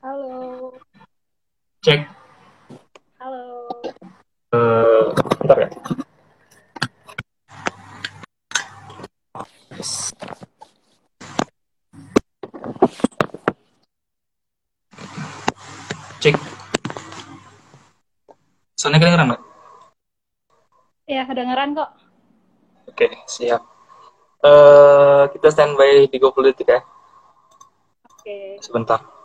Halo. Cek. Halo. Uh, bentar ya. Cek. Soalnya kedengeran nggak? Ya, kedengeran kok. Oke, siap. Uh, kita standby 30 detik ya. Oke. Sebentar.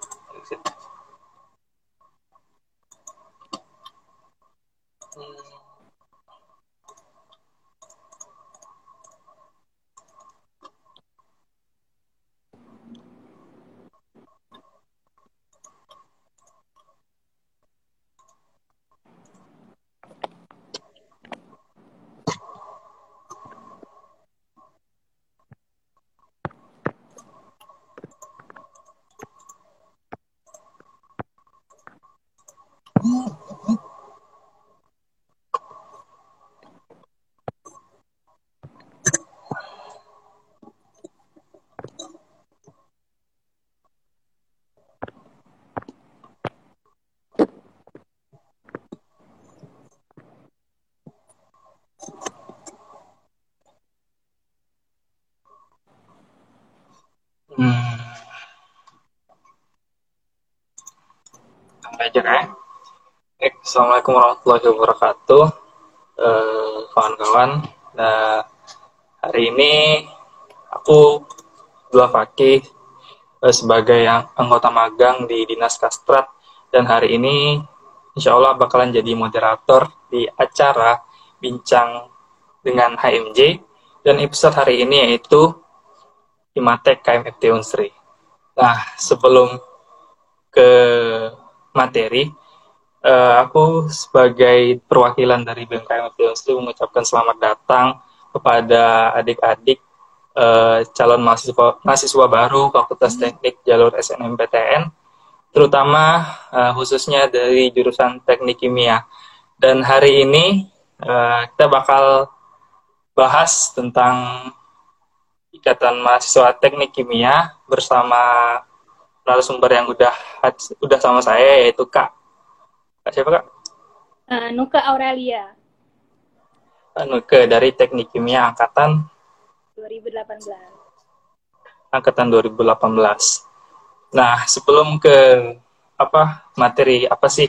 Hmm. Sampai aja ya. Assalamualaikum warahmatullahi wabarakatuh, eh, kawan-kawan. Nah, hari ini aku dua Fakih eh, sebagai anggota magang di Dinas Kastrat dan hari ini insya Allah bakalan jadi moderator di acara bincang dengan HMJ dan episode hari ini yaitu Imatek KMFT Unsri. Nah, sebelum ke materi, uh, aku sebagai perwakilan dari BMKM Unsri mengucapkan selamat datang kepada adik-adik uh, calon mahasiswa, mahasiswa baru Fakultas Teknik jalur SNMPTN, terutama uh, khususnya dari jurusan Teknik Kimia. Dan hari ini uh, kita bakal bahas tentang Ikatan Mahasiswa Teknik Kimia bersama narasumber yang udah udah sama saya yaitu Kak. Kak siapa Kak? Uh, Nuka Aurelia. Nuka dari Teknik Kimia angkatan 2018. Angkatan 2018. Nah, sebelum ke apa materi apa sih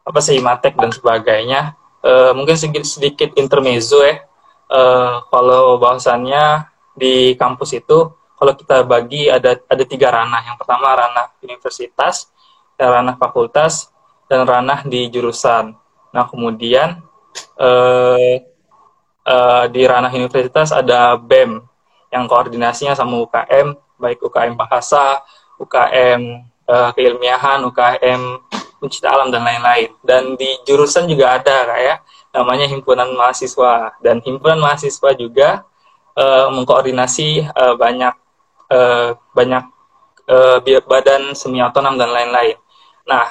apa sih Matek dan sebagainya, uh, mungkin sedikit, sedikit intermezzo ya. Uh, kalau bahasannya di kampus itu kalau kita bagi ada ada tiga ranah. Yang pertama ranah universitas, dan ranah fakultas, dan ranah di jurusan. Nah kemudian eh, eh, di ranah universitas ada BEM yang koordinasinya sama UKM, baik UKM bahasa, UKM eh, keilmiahan, UKM pencipta alam dan lain-lain. Dan di jurusan juga ada kayak namanya himpunan mahasiswa dan himpunan mahasiswa juga uh, mengkoordinasi uh, banyak uh, banyak uh, badan semi otonom dan lain-lain. Nah,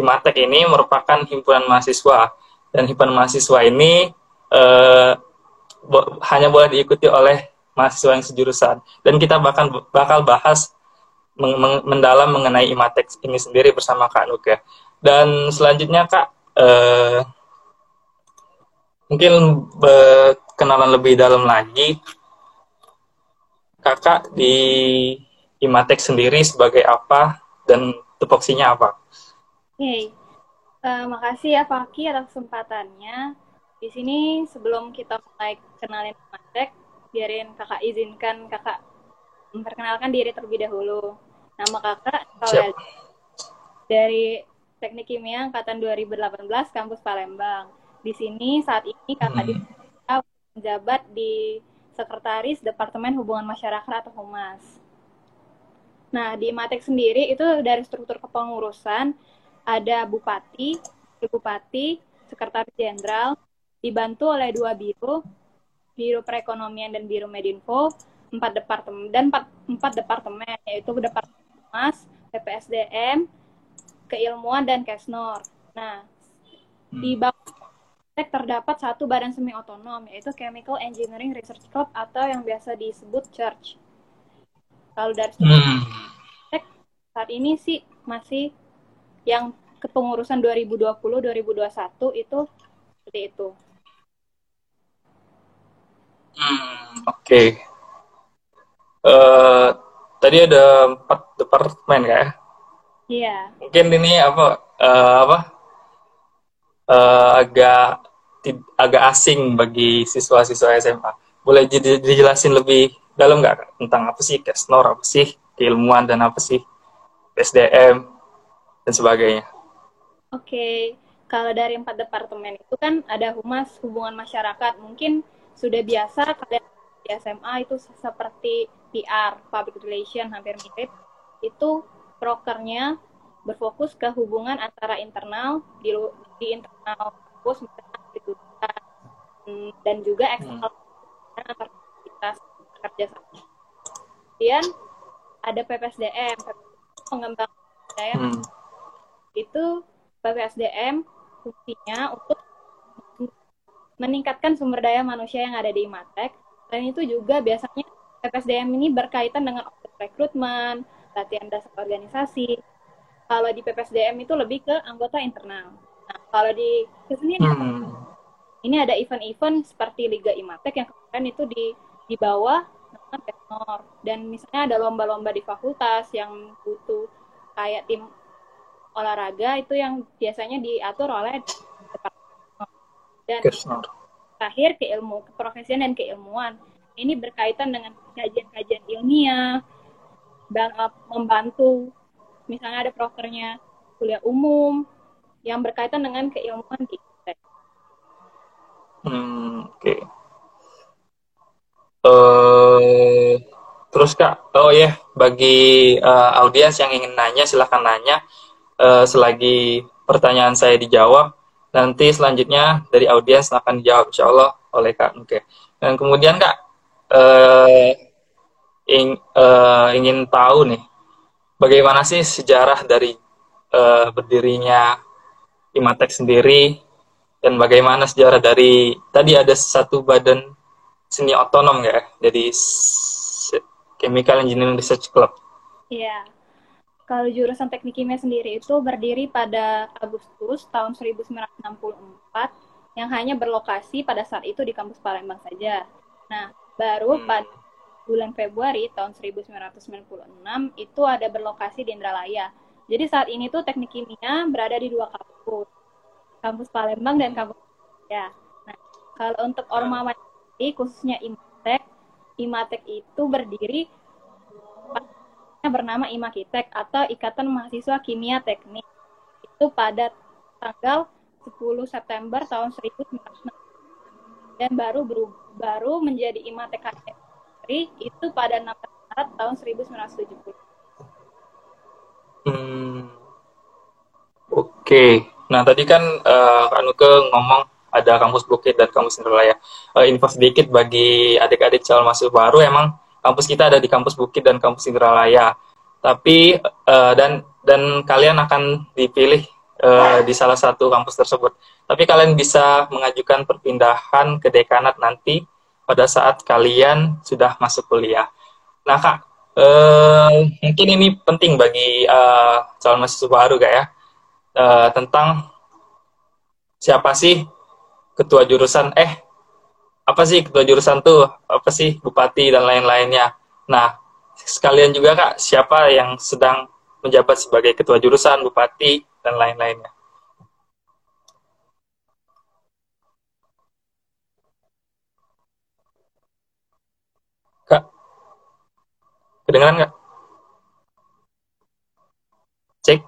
Himatek ini merupakan himpunan mahasiswa dan himpunan mahasiswa ini uh, bo hanya boleh diikuti oleh mahasiswa yang sejurusan dan kita bahkan bakal bahas meng meng mendalam mengenai Imatek ini sendiri bersama Kak Nuga. Dan selanjutnya Kak, uh, mungkin kenalan lebih dalam lagi kakak di Imatek sendiri sebagai apa dan tupoksinya apa? Oke, okay. uh, eh, makasih ya Faki atas kesempatannya. Di sini sebelum kita mulai kenalin Imatek, biarin kakak izinkan kakak memperkenalkan diri terlebih dahulu. Nama kakak Siap. dari Teknik Kimia Angkatan 2018 Kampus Palembang. Di sini saat ini kakak hmm. menjabat di Sekretaris Departemen Hubungan Masyarakat atau Humas. Nah, di Matek sendiri itu dari struktur kepengurusan ada Bupati, Bupati, Sekretaris Jenderal, dibantu oleh dua biro, Biro Perekonomian dan Biro Medinfo, empat departemen dan empat, empat departemen yaitu Departemen Humas, PPSDM, Keilmuan dan Kesnor. Nah, di bawah terdapat satu badan semi otonom yaitu Chemical Engineering Research Club atau yang biasa disebut CHURCH. Kalau dari hmm. saat ini sih masih yang kepengurusan 2020-2021 itu seperti itu. Hmm, Oke. Okay. Uh, eh, tadi ada empat departemen ya? Iya. Mungkin ini apa? Uh, apa? Uh, agak agak asing bagi siswa-siswa SMA. Boleh dijelasin lebih dalam nggak tentang apa sih Kesnor, apa sih keilmuan dan apa sih SDM dan sebagainya? Oke, okay. kalau dari empat departemen itu kan ada humas hubungan masyarakat. Mungkin sudah biasa kalian di SMA itu seperti PR, public relation hampir mirip. Itu prokernya berfokus ke hubungan antara internal di, di internal kampus dan juga eksternal hmm. antar kita kerja sama. Kemudian ada PPSDM, pengembang SDM. Hmm. Itu PPSDM fungsinya untuk meningkatkan sumber daya manusia yang ada di Imatek. Dan itu juga biasanya PPSDM ini berkaitan dengan rekrutmen, latihan dasar organisasi. Kalau di PPSDM itu lebih ke anggota internal. Nah, kalau di kesenian hmm. ini ada event-event seperti Liga Imatek yang kemarin itu di di bawah nama dan misalnya ada lomba-lomba di fakultas yang butuh kayak tim olahraga itu yang biasanya diatur oleh dan terakhir keilmu keprofesian dan keilmuan ini berkaitan dengan kajian-kajian ilmiah dan uh, membantu misalnya ada prokernya kuliah umum yang berkaitan dengan keilmuan di Hmm, oke. Okay. Uh, terus kak, oh ya, yeah. bagi uh, audiens yang ingin nanya silahkan nanya uh, selagi pertanyaan saya dijawab, nanti selanjutnya dari audiens akan dijawab insya Allah oleh Kak Oke. Dan kemudian Kak, uh, ing, uh, ingin tahu nih, bagaimana sih sejarah dari uh, berdirinya Imatek sendiri, dan bagaimana sejarah dari, tadi ada satu badan seni otonom ya, jadi Chemical Engineering Research Club. Iya. Kalau jurusan teknik kimia sendiri itu berdiri pada Agustus tahun 1964 yang hanya berlokasi pada saat itu di kampus Palembang saja. Nah, baru hmm. pada bulan Februari tahun 1996 itu ada berlokasi di Indralaya. Jadi saat ini tuh teknik kimia berada di dua kampus, kampus Palembang dan kampus ya. Nah, kalau untuk Ormawa khususnya Imatek, Imatek itu berdiri bernama Imakitek atau Ikatan Mahasiswa Kimia Teknik. Itu pada tanggal 10 September tahun 1960 dan baru baru menjadi Imatek itu pada 6 Maret tahun 1970. Hmm. Oke. Okay. Nah, tadi kan uh, Anuke ngomong ada kampus Bukit dan kampus Indralaya. Uh, info sedikit bagi adik-adik calon mahasiswa baru, emang kampus kita ada di kampus Bukit dan kampus Indralaya. Tapi uh, dan dan kalian akan dipilih uh, di salah satu kampus tersebut. Tapi kalian bisa mengajukan perpindahan ke dekanat nanti pada saat kalian sudah masuk kuliah. Nah kak, uh, mungkin ini penting bagi uh, calon mahasiswa baru kak ya uh, tentang siapa sih ketua jurusan eh apa sih ketua jurusan tuh? Apa sih bupati dan lain-lainnya? Nah sekalian juga kak siapa yang sedang menjabat sebagai ketua jurusan bupati dan lain-lainnya? Kak kedengeran nggak cek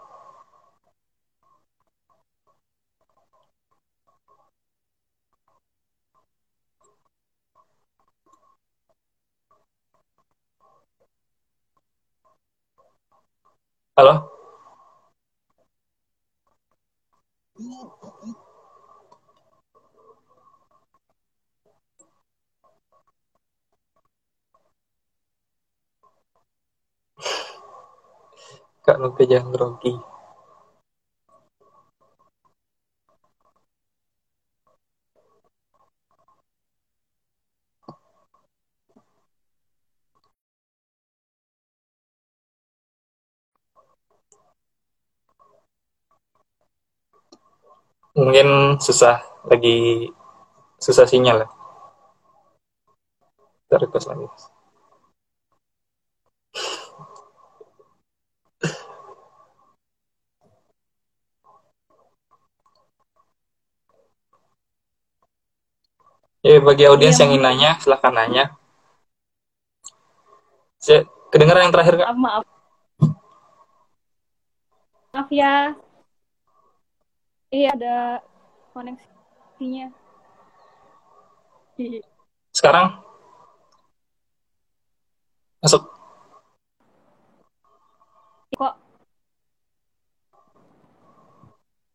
Halo? Kak Nuke jangan grogi. Mungkin susah lagi susah sinyal ya. Kita lagi. Ya, bagi audiens iya, yang ingin nanya, silahkan nanya. Saya, kedengaran yang terakhir, Kak? Maaf, maaf. Maaf ya. Iya, ada koneksinya. Sekarang? Masuk. Kok?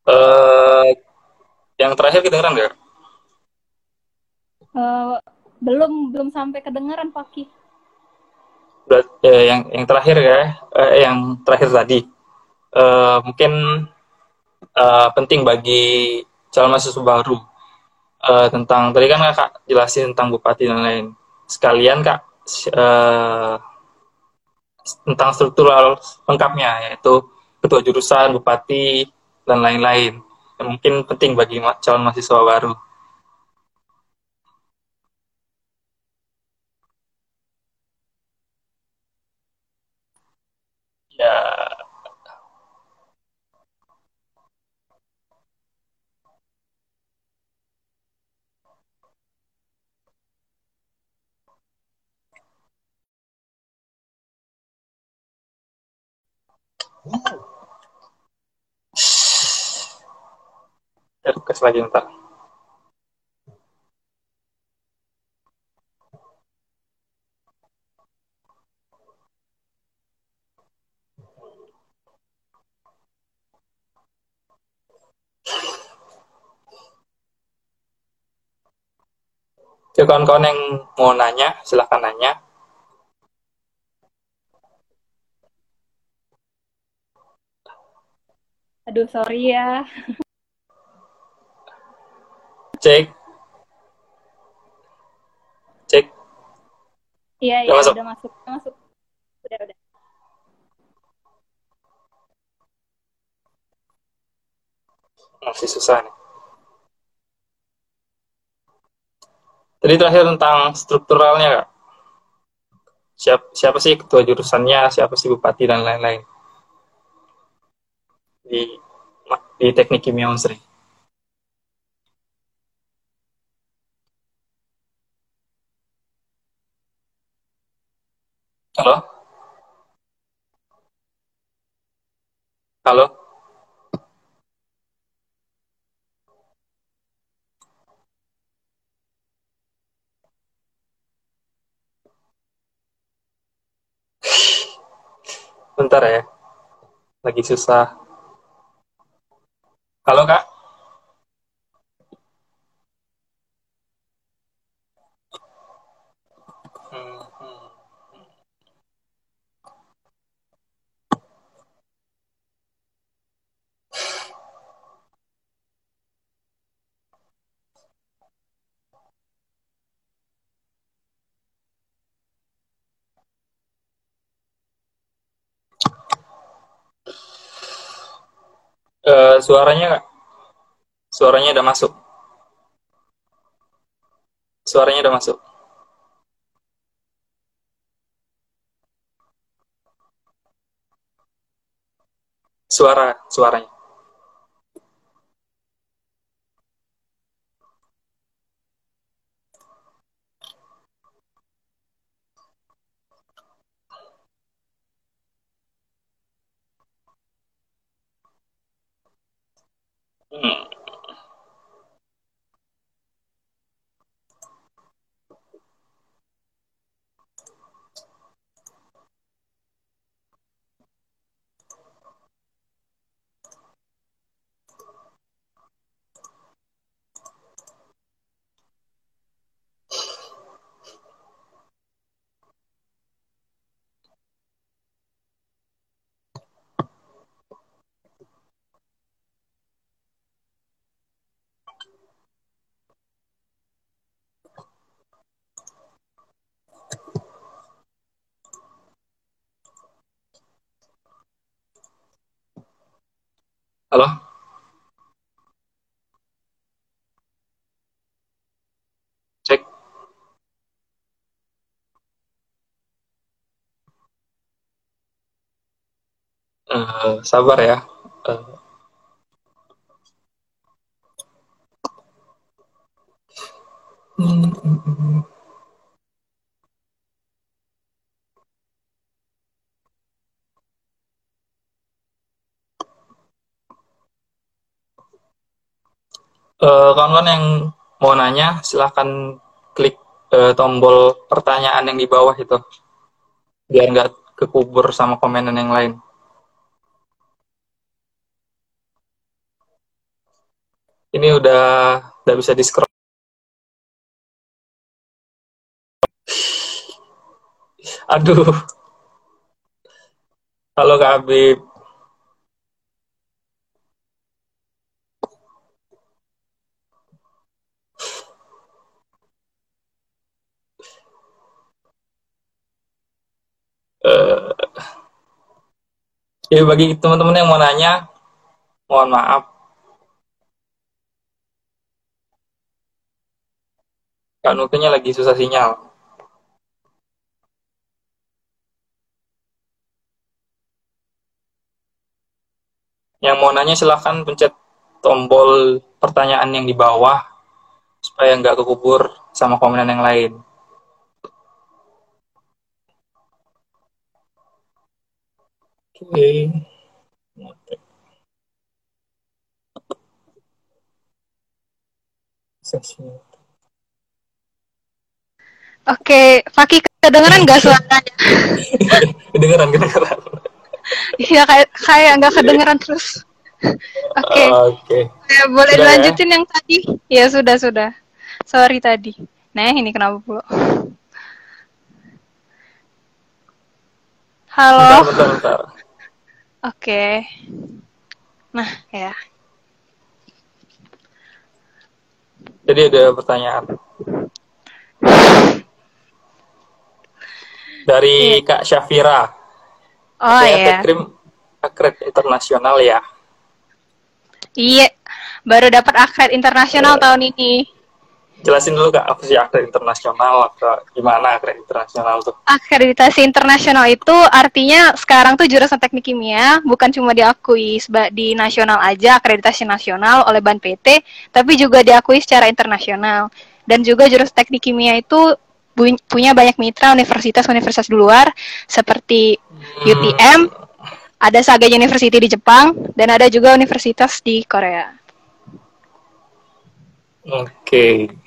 Uh, yang terakhir kedengeran nggak? Uh, belum belum sampai kedengaran Paki. Berat, ya, yang yang terakhir ya, eh, yang terakhir tadi uh, mungkin uh, penting bagi calon mahasiswa baru. Uh, tentang tadi kan kak jelasin tentang bupati dan lain sekalian kak uh, tentang struktural lengkapnya yaitu ketua jurusan bupati dan lain-lain. Yang mungkin penting bagi calon mahasiswa baru ya Kasih lagi ntar. Ya kawan-kawan yang mau nanya, silahkan nanya. Aduh, sorry ya. Cek. Cek. Iya, iya, udah masuk. Udah masuk. Udah, udah. Masih susah nih. Tadi terakhir tentang strukturalnya, Kak. Siapa, siapa sih ketua jurusannya, siapa sih bupati, dan lain-lain. Di, di teknik kimia unsri. Halo? Halo? Bentar ya. Lagi susah. Halo, Kak? Uh, suaranya? Suaranya udah masuk. Suaranya udah masuk. Suara, suaranya. Halo? Cek. Uh, sabar ya. Uh. Mm -hmm. hmm, hmm, hmm. Uh, kawan-kawan yang mau nanya silahkan klik uh, tombol pertanyaan yang di bawah itu biar nggak kekubur sama komenan yang lain. Ini udah udah bisa di scroll. Aduh. Halo Kak Habib. Uh, ya bagi teman-teman yang mau nanya, mohon maaf. Kak Nutunya lagi susah sinyal. Yang mau nanya silahkan pencet tombol pertanyaan yang di bawah supaya nggak kekubur sama komenan yang lain. Oke. Oke, Faki kedengeran nggak suaranya? kedengeran, kedengeran. Iya kayak kayak nggak kedengeran terus. Oke. Okay. Oke. Okay. Ya, boleh sudah dilanjutin ya? yang tadi? Ya sudah sudah. Sorry tadi. Nah ini kenapa pula? Halo. Bentar, bentar, bentar. Oke. Nah, ya. Jadi ada pertanyaan. Dari yeah. Kak Syafira. Oh iya. Krim akred internasional ya. Iya, baru dapat akred internasional yeah. tahun ini jelasin dulu kak apa sih akreditasi internasional atau gimana akreditasi internasional tuh akreditasi internasional itu artinya sekarang tuh jurusan teknik kimia bukan cuma diakui di nasional aja akreditasi nasional oleh ban PT tapi juga diakui secara internasional dan juga jurusan teknik kimia itu punya banyak mitra universitas-universitas di luar seperti hmm. UTM ada Saga University di Jepang dan ada juga universitas di Korea Oke. Okay.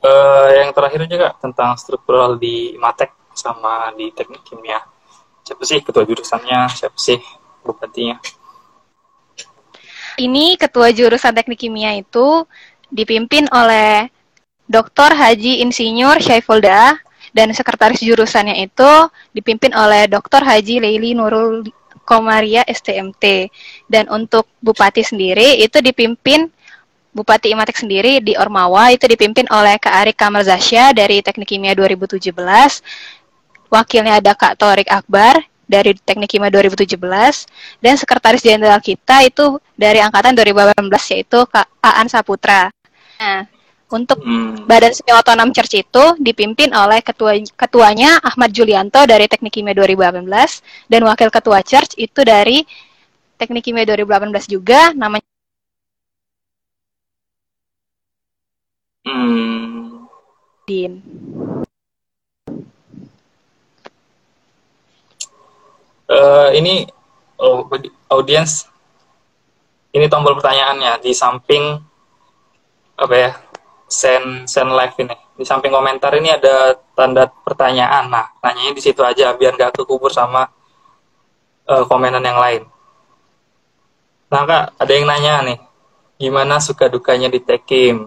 Uh, yang terakhir juga tentang struktural di Matek sama di teknik kimia. Siapa sih ketua jurusannya? Siapa sih bupatinya? Ini ketua jurusan teknik kimia itu dipimpin oleh Dr. Haji Insinyur Syaifulda dan sekretaris jurusannya itu dipimpin oleh Dr. Haji Leili Nurul Komaria STMT. Dan untuk bupati sendiri itu dipimpin Bupati Imatek sendiri di Ormawa itu dipimpin oleh Kak Arik Kamal Zasya dari Teknik Kimia 2017. Wakilnya ada Kak Torik Akbar dari Teknik Kimia 2017 dan sekretaris jenderal kita itu dari angkatan 2018 yaitu Kak Aan Saputra. Nah, untuk hmm. Badan Semi Otonom Church itu dipimpin oleh ketua ketuanya Ahmad Julianto dari Teknik Kimia 2018 dan wakil ketua Church itu dari Teknik Kimia 2018 juga namanya Hmm. Din. Uh, ini audiens ini tombol pertanyaannya. Di samping apa ya send send live ini. Di samping komentar ini ada tanda pertanyaan. Nah nanyanya di situ aja biar nggak kekubur sama uh, komenan yang lain. Nah kak ada yang nanya nih. Gimana suka dukanya di tekim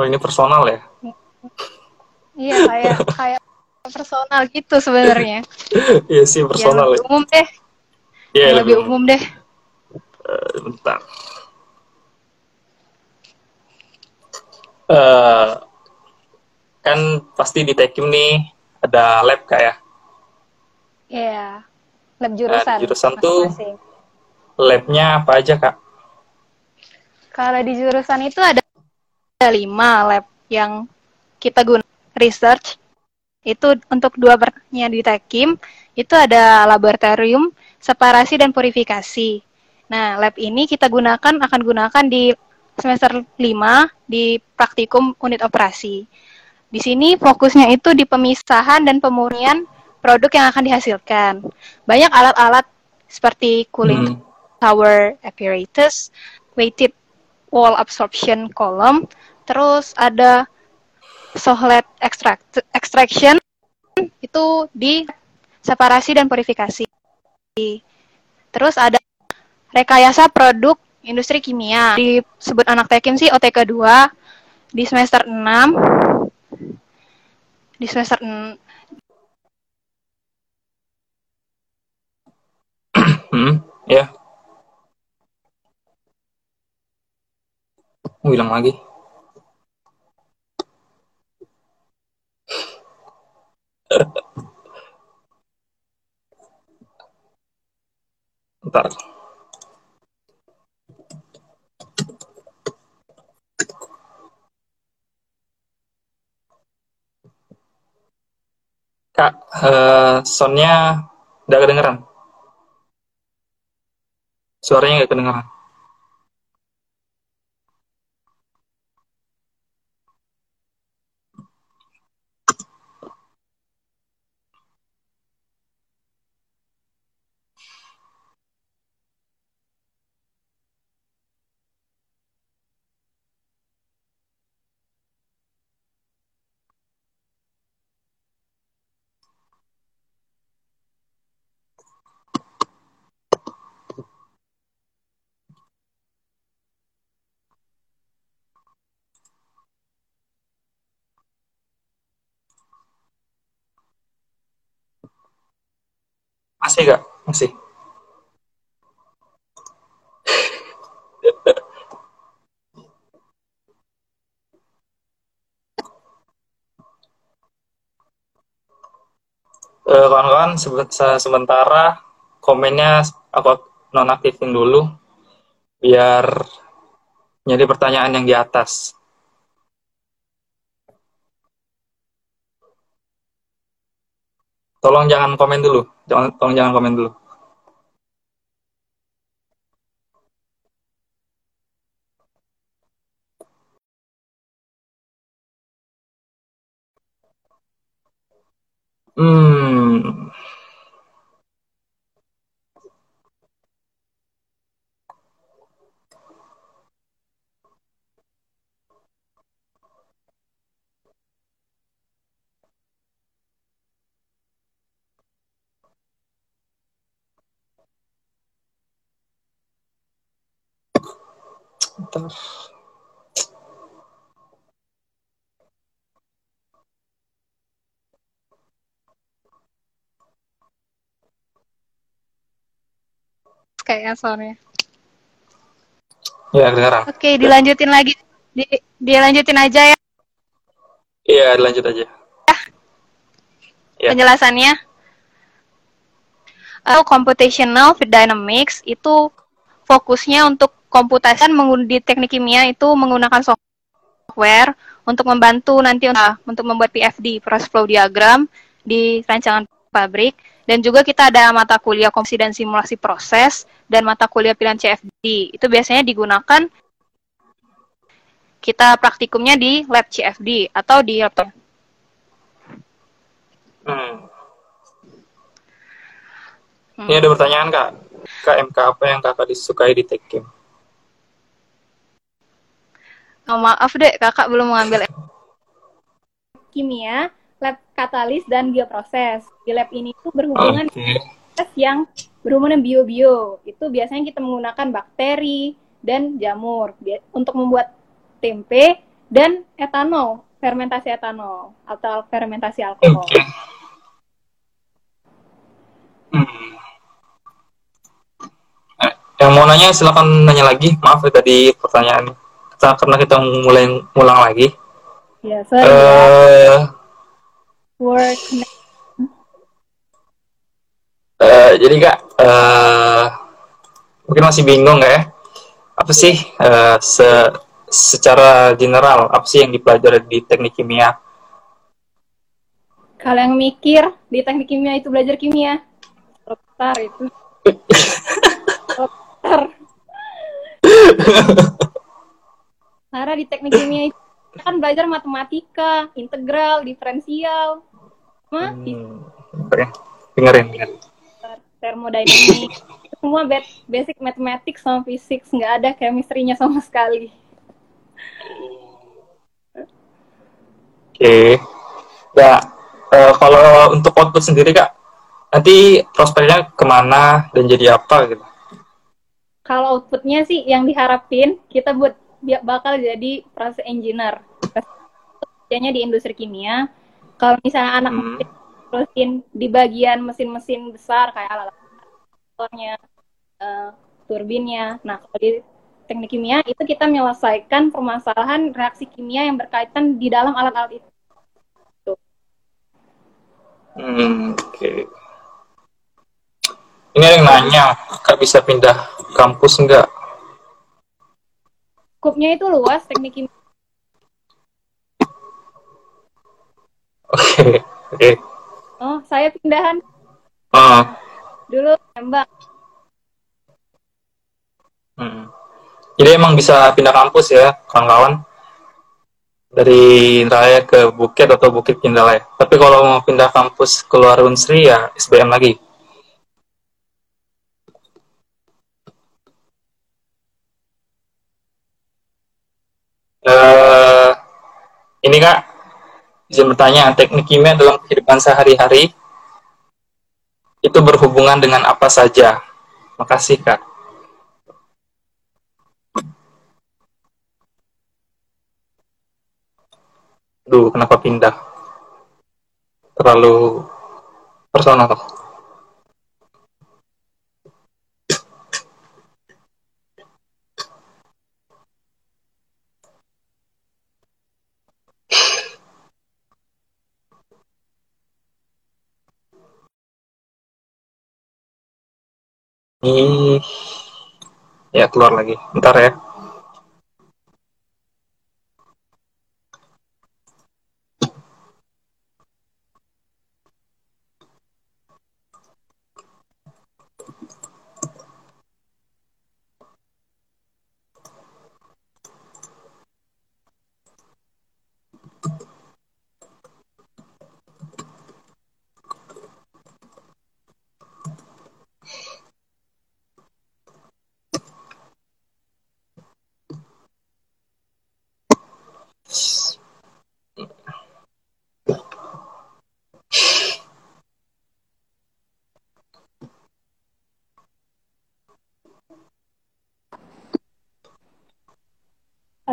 Oh ini personal ya? Iya kayak kayak personal gitu sebenarnya. Iya sih personal. Yang ya. umum deh. Iya lebih, lebih umum deh. Uh, bentar. Uh, kan pasti di Tekim nih ada lab kayak. Ya? Iya. Lab jurusan. Nah, jurusan masing -masing. tuh labnya apa aja kak? Kalau di jurusan itu ada ada lima lab yang kita guna research, itu untuk dua bernya di Tekim itu ada laboratorium separasi dan purifikasi. Nah, lab ini kita gunakan akan gunakan di semester 5 di praktikum unit operasi. Di sini fokusnya itu di pemisahan dan pemurnian produk yang akan dihasilkan. Banyak alat-alat seperti cooling hmm. tower apparatus, weighted wall absorption column, terus ada sohlet extract extraction itu di separasi dan purifikasi. Terus ada rekayasa produk industri kimia. Disebut anak tekim sih OTK 2 di semester 6. Di semester 6. hmm, ya. Yeah. hilang lagi. Ntar. Kak, uh, soundnya udah kedengeran? Suaranya nggak kedengeran? Masih gak? Masih. Eh, kawan-kawan sementara komennya aku nonaktifin dulu biar jadi pertanyaan yang di atas. Tolong jangan komen dulu. Jangan, tolong jangan komen dulu. Hmm. Kayaknya soalnya. Ya, kedengaran. Oke, dilanjutin lagi. Di, dilanjutin aja ya. Iya, dilanjut aja. Ya. Penjelasannya. Uh, computational dynamics itu fokusnya untuk komputasi di teknik kimia itu menggunakan software untuk membantu nanti untuk membuat PFD (process flow diagram) di rancangan pabrik dan juga kita ada mata kuliah komposisi dan simulasi proses dan mata kuliah pilihan CFD itu biasanya digunakan kita praktikumnya di lab CFD atau di laptop. Hmm. Hmm. Ini ada pertanyaan kak, KMK apa yang kakak disukai di Tekim? Oh, maaf deh, kakak belum mengambil kimia, lab katalis dan bioproses. Di lab ini tuh berhubungan okay. yang berhubungan bio-bio. Itu biasanya kita menggunakan bakteri dan jamur untuk membuat tempe dan etanol, fermentasi etanol atau fermentasi alkohol. Okay. Hmm. Eh, yang mau nanya silakan nanya lagi. Maaf ya tadi pertanyaannya kita karena kita mulai ulang lagi. Ya, sorry. Uh, Work. Uh, jadi kak, uh, mungkin masih bingung ya? Apa sih uh, se secara general apa sih yang dipelajari di teknik kimia? Kalau yang mikir di teknik kimia itu belajar kimia, dokter itu. dokter. Karena di teknik kimia itu kita kan belajar matematika, integral, diferensial, sama Hmm. Dengerin, dengerin. termodinamik. Semua ba- basic matematik sama fisik, nggak ada chemistry-nya sama sekali. Oke. Ya, eh, kalau untuk output sendiri kak, nanti prospeknya ke mana dan jadi apa gitu? Kalau outputnya sih yang diharapin kita buat bakal jadi proses engineer. Kerjanya di industri kimia. Kalau misalnya anak Hmm. terusin di bagian mesin-mesin besar kayak alat motornya, eh, turbinnya. Nah, kalau di teknik kimia itu kita menyelesaikan permasalahan reaksi kimia yang berkaitan di dalam alat-alat itu. Hmm, oke. Ini ada yang nanya, kak bisa pindah kampus nggak? Skupnya itu luas teknik kimia. Oke, oke. Oh, saya pindahan Ah, dulu tembak. hmm. Jadi emang bisa pindah kampus ya, kawan-kawan? Dari Indralaya ke Bukit atau Bukit ke Indralaya. Tapi kalau mau pindah kampus keluar Unsri ya SBM lagi. Eh, ini kak, izin bertanya, teknik kimia dalam kehidupan sehari-hari itu berhubungan dengan apa saja? Makasih kak. Duh, kenapa pindah? Terlalu personal. Ih, ya keluar lagi. Bentar ya.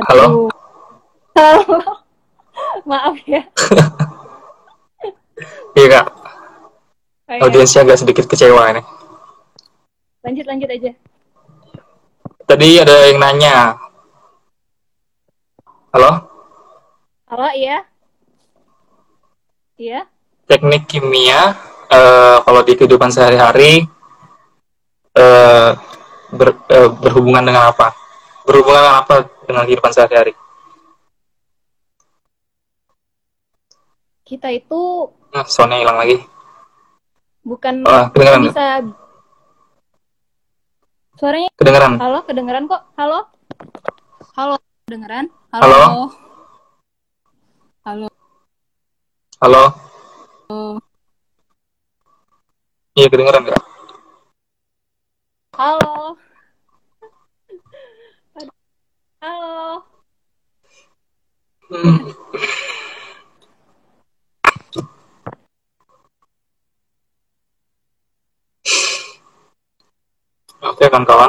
Halo? Halo. Maaf ya. Iya kak, Kayak- audiensnya agak sedikit kecewa ini. Lanjut lanjut aja. Tadi ada yang nanya. Halo? Halo, iya? Iya? Teknik kimia, eh, kalau di kehidupan sehari-hari, eh, ber- eh, berhubungan dengan apa? Berhubungan dengan apa dengan kehidupan sehari-hari? Kita itu Nah, soundnya hilang lagi. bukan Ah, kedengeran bisa Suaranya Kedengeran? halo, kedengeran kok. Halo? Halo, kedengeran? Halo? Halo. Halo? Iya, kedengeran nggak? Halo. Aduh. Halo. Hmm. Oke, kawan-kawan.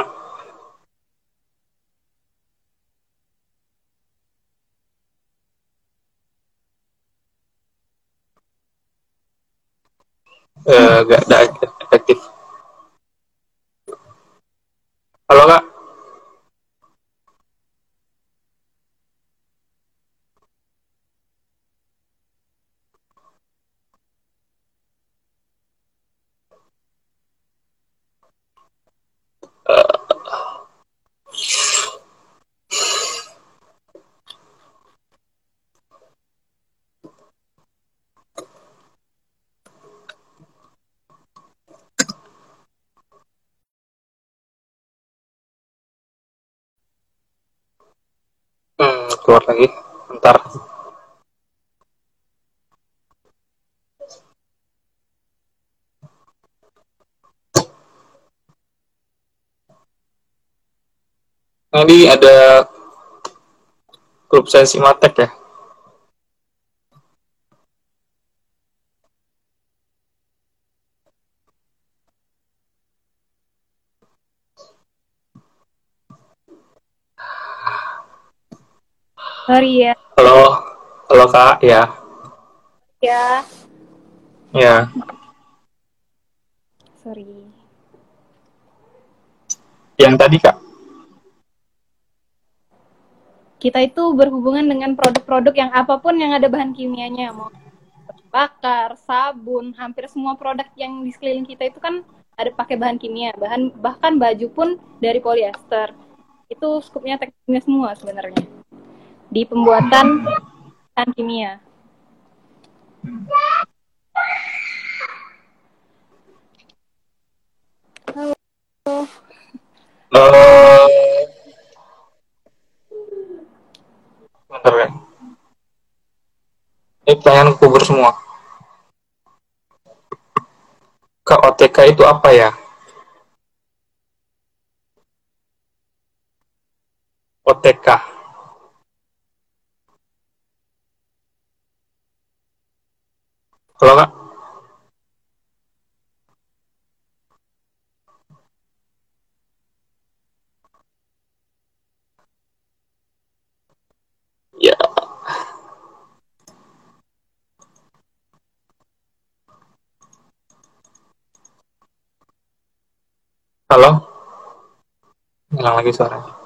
Ini ada grup saya Simatek ya. Sorry ya. Halo, halo kak, ya, Ya. ya. Sorry. Yang tadi kak, Kita itu berhubungan dengan produk-produk yang apa pun yang ada bahan kimianya, mau bakar, sabun, hampir semua produk yang di sekeliling kita itu kan ada pakai bahan kimia, bahan bahkan baju pun dari polyester. Itu skupnya teknik kimia semua sebenarnya. Di pembuatan bahan kimia. eh, bentar ya. Pertanyaan kubur semua. Kak OTK itu apa ya? OTK. Halo kak? Ya. Halo? Hilang lagi suaranya.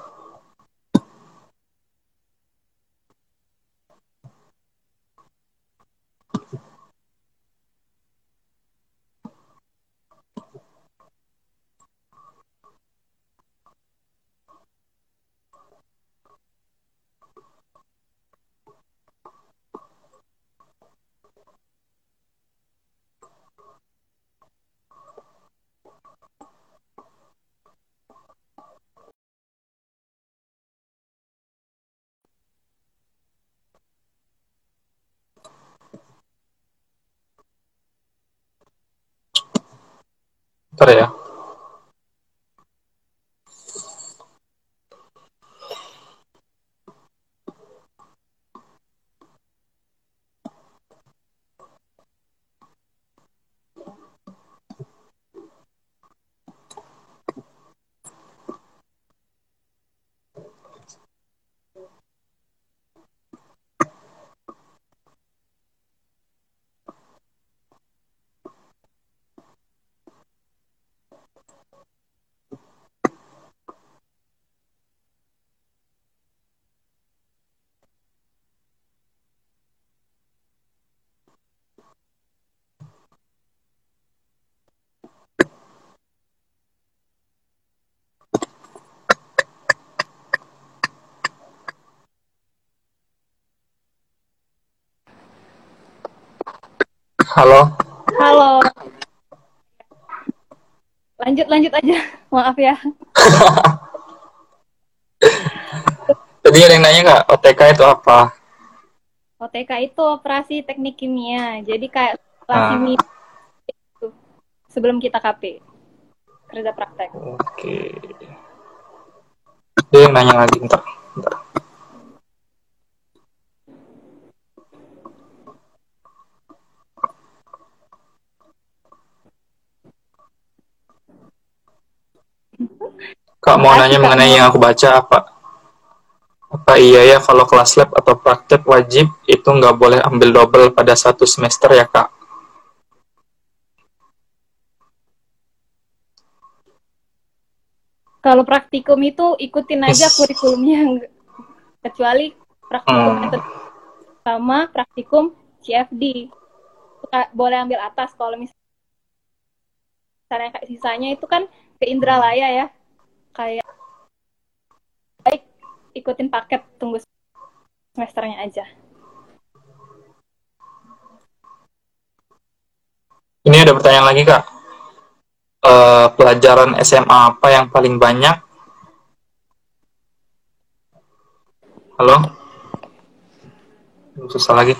Bentar ya. Halo? Halo. Lanjut lanjut aja. Maaf ya. Tadi ada yang nanya kak, OTK itu apa? OTK itu operasi teknik kimia. Jadi kayak Ah. kimia itu sebelum kita KP. Kerja praktek. Oke. Dia yang nanya lagi, bentar. Kak mau nanya mengenai yang aku baca apa? Apa iya ya kalau kelas lab atau praktek wajib itu nggak boleh ambil double pada satu semester ya kak? Kalau praktikum itu ikutin aja kurikulumnya kecuali praktikum Hmm. sama praktikum CFD. Boleh ambil atas kalau misalnya kayak sisanya itu kan ke Indralaya ya. Kayak baik ikutin paket tunggu semesternya aja. Ini ada pertanyaan lagi kak. Eh, pelajaran SMA apa yang paling banyak? Halo? susah lagi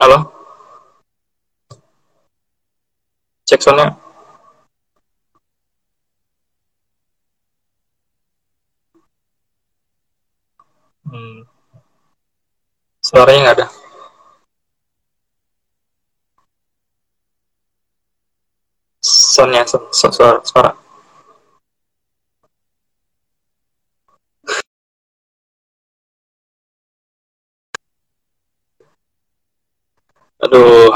halo? Cek soundnya. Hmm. suaranya nggak ada. Soundnya su- su- suara suara aduh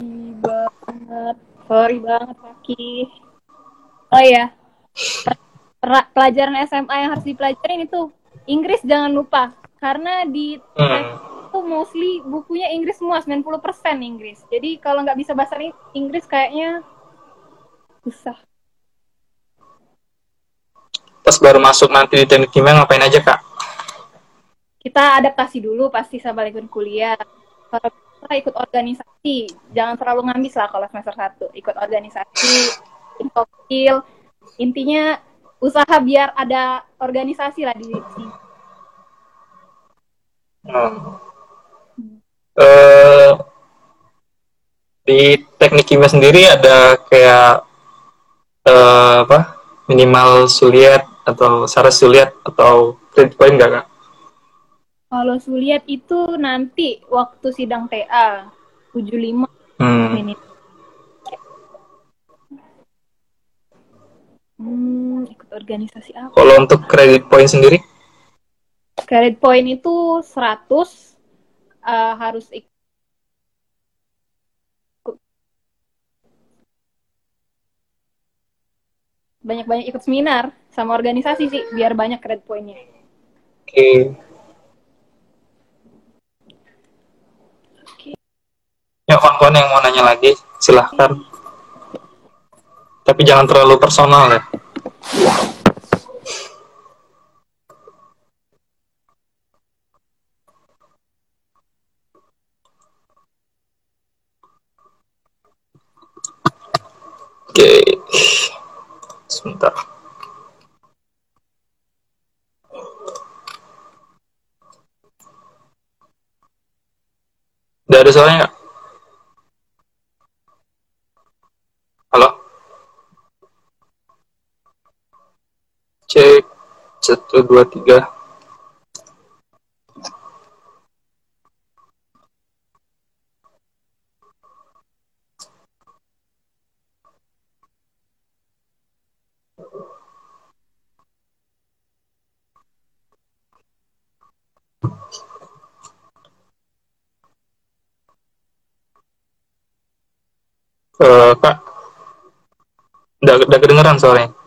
Sorry banget. Sorry banget, Paki. Oh iya. Per- pelajaran SMA yang harus dipelajarin itu Inggris jangan lupa. Karena di hmm. itu mostly bukunya Inggris semua, 90% Inggris. Jadi kalau nggak bisa bahasa Inggris kayaknya susah. pas baru masuk nanti di teknik kimia ngapain aja kak Kita adaptasi dulu pasti sama ikut kuliah. Kalau bisa ikut organisasi, jangan terlalu ngambis lah kalau semester 1. Ikut organisasi, skill. Intinya usaha biar ada organisasi lah di sini. Hmm. Eh, di teknik kimia sendiri ada kayak eh, apa minimal suliat atau syarat suliat atau credit point kak? Kalau suliat itu nanti waktu sidang TA 75 Hmm. menit. Hmm, ikut organisasi apa? Kalau untuk credit point sendiri? Credit point itu 100 eh, harus ikut banyak-banyak ikut seminar sama organisasi sih biar banyak credit pointnya. Oke. Ya kawan-kawan yang mau nanya lagi silahkan. Tapi jangan terlalu personal ya. Oke. Sebentar. Ada suaranya nggak? Halo? Cek. Satu, dua, tiga. Eh, Kak. Udah, udah kedengeran suaranya?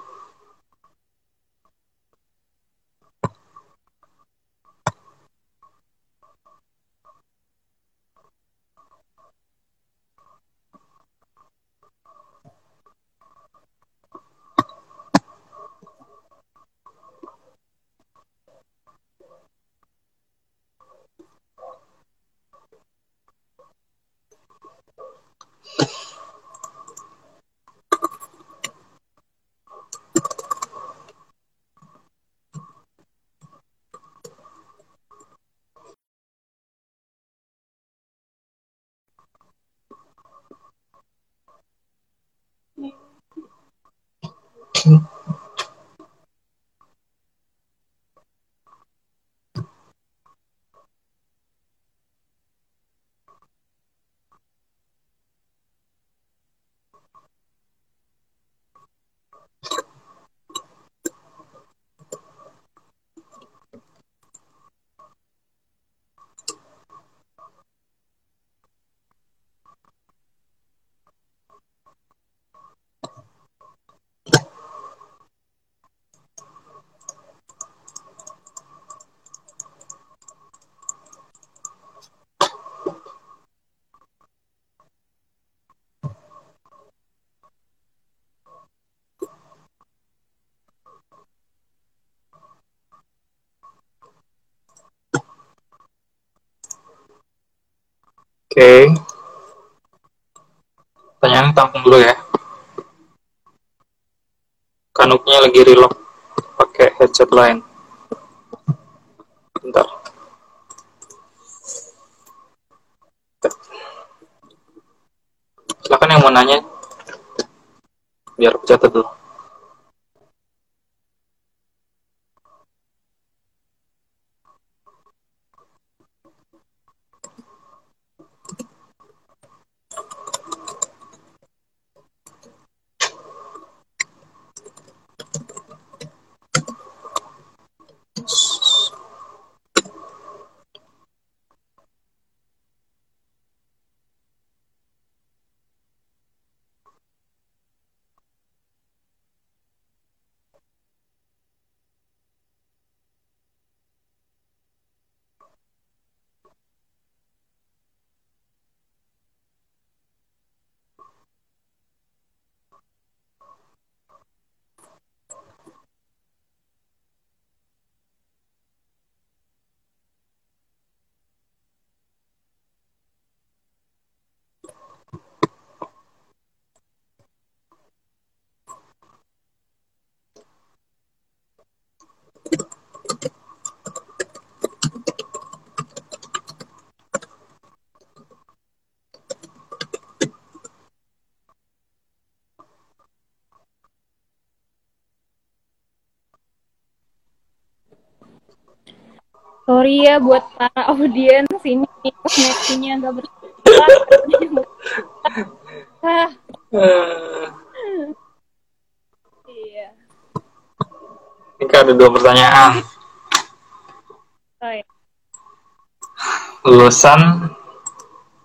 Oke. Pertanyaan tampung dulu ya. Kanuknya lagi relock pakai headset lain. Bentar. Silakan yang mau nanya. Biar aku catat dulu. Sorry ya buat para audiens ini koneksinya nggak bersalah. ah, Eh, iya. ini kan ada dua pertanyaan. Oh, iya. Lulusan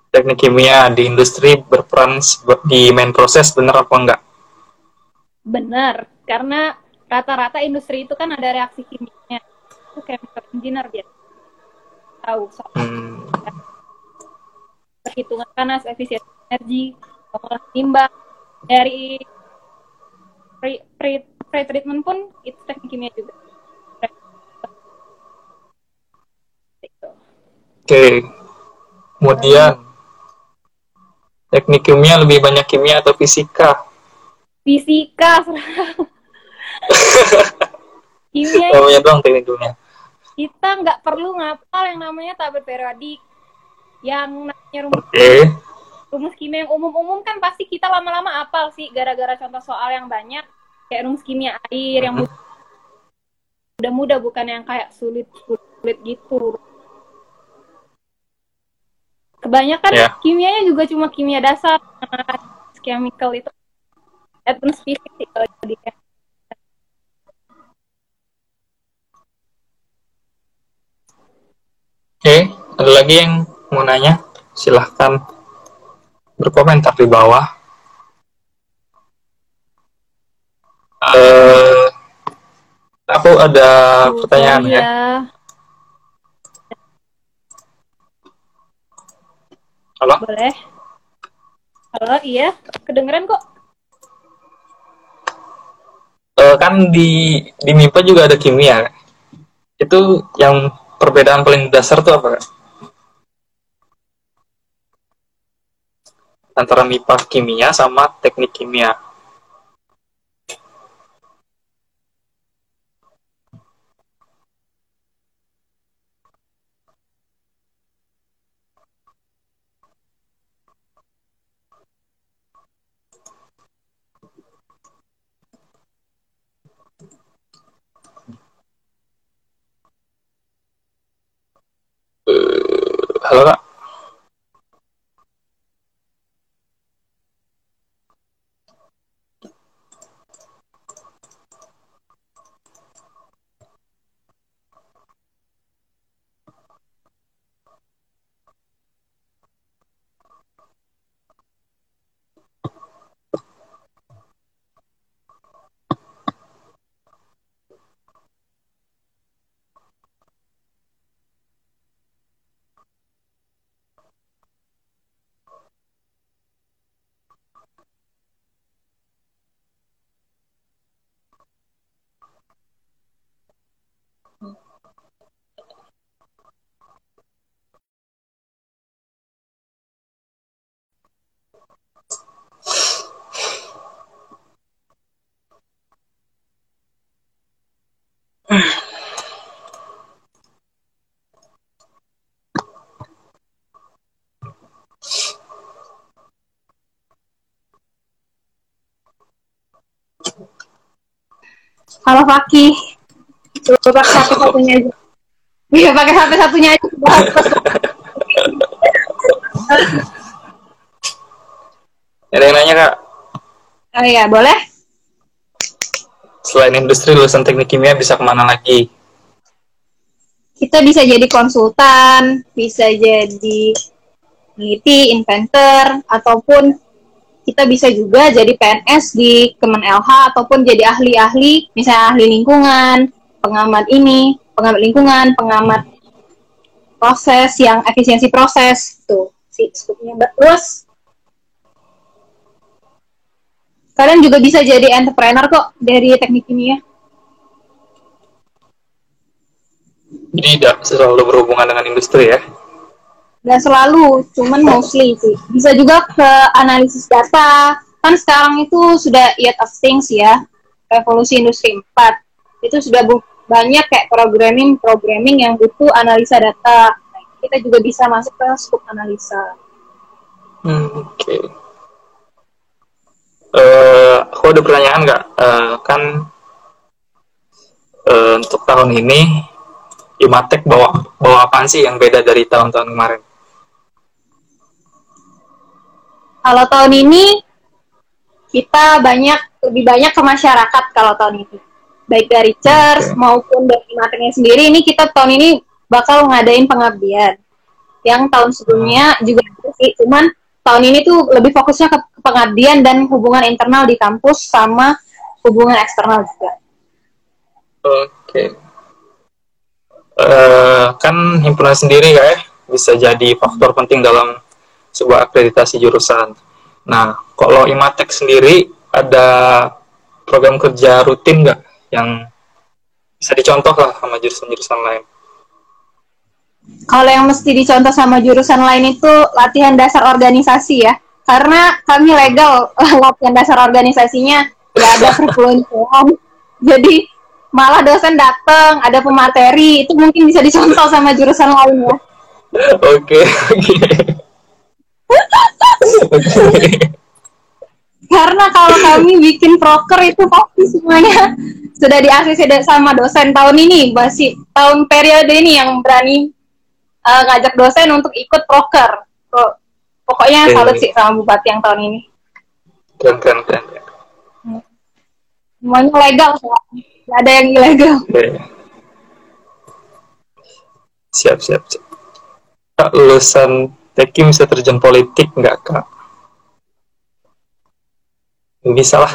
teknik kimia di industri berperan di main proses bener apa enggak? Benar, karena rata-rata industri itu kan ada reaksi kimianya. Itu chemical engineer biasa. Tahu soal Hmm, perhitungan panas, efisiensi energi, pengolah timbang dari pre, pre, pre-treatment pun itu teknik kimia juga. Oke. Kemudian teknik kimia lebih banyak kimia atau fisika? Fisika, kimia Namanya doang teknik kimia. Kita nggak perlu ngapal yang namanya tabel periodik yang namanya rumus, Oke. rumus kimia yang umum-umum kan pasti kita lama-lama apal sih gara-gara contoh soal yang banyak kayak rumus kimia air yang Mhm. mudah-mudah bukan yang kayak sulit-sulit gitu kebanyakan Ya. kimianya juga cuma kimia dasar chemical itu advanced physics kalau Oke, ada lagi yang mau nanya? Silahkan berkomentar di bawah. Eh, aku ada pertanyaan ya. Iya. Halo? Boleh. Halo, iya. Kedengeran kok. Eh, kan di di MIPA juga ada kimia. Itu yang perbedaan paling dasar tuh apa? Antara MIPA kimia sama teknik kimia. Halo Fakih. Coba pakai HP satunya aja. Iya, pakai HP satunya aja. Ada yang nanya kak, oh iya, boleh? selain industri lulusan teknik kimia bisa ke mana lagi? Kita bisa jadi konsultan, bisa jadi peneliti, inventor, ataupun kita bisa juga jadi PNS di Kemen LH ataupun jadi ahli-ahli, misalnya ahli lingkungan, pengamat ini, pengamat lingkungan, pengamat proses yang efisiensi proses tuh si skupnya terus kalian juga bisa jadi entrepreneur kok dari teknik kimia Jadi tidak selalu berhubungan dengan industri ya? Nggak selalu cuman mostly sih bisa juga ke analisis data kan sekarang itu sudah Internet of Things ya revolusi industri 4 itu sudah banyak kayak programming programming yang butuh analisa data kita juga bisa masuk ke scope analisa Hmm, Oke. Eh, aku ada pertanyaan nggak? Eh, kan eh, untuk tahun ini Imatek bawa bawa apaan sih yang beda dari tahun-tahun kemarin? Kalau tahun ini kita banyak lebih banyak ke masyarakat kalau tahun ini baik dari church Oke. maupun dari matengnya sendiri ini kita tahun ini bakal ngadain pengabdian yang tahun sebelumnya juga ada sih cuman tahun ini tuh lebih fokusnya ke pengabdian dan hubungan internal di kampus sama hubungan eksternal juga Oke. Eh, kan himpunan sendiri ya bisa jadi faktor penting dalam sebuah akreditasi jurusan. Nah, kalau Imatek sendiri ada program kerja rutin nggak yang bisa dicontoh lah sama jurusan-jurusan lain? kalau yang mesti dicontoh sama jurusan lain itu latihan dasar organisasi ya karena kami legal latihan dasar organisasinya nggak ada perpeloncoan jadi malah dosen datang ada pemateri itu mungkin bisa dicontoh sama jurusan lain ya Oke, oke. Karena kalau kami bikin proker itu pasti semuanya sudah di ACC sama dosen tahun ini masih tahun periode ini yang berani eh, ngajak dosen untuk ikut proker Kok- pokoknya Oke. salut sih sama bupati yang tahun ini Keren, keren, keren. semuanya legal. Nggak ada yang ilegal Oke. Siap, siap, siap. Kak, lulusan Tekim bisa terjun politik nggak, Kak? Bisa lah.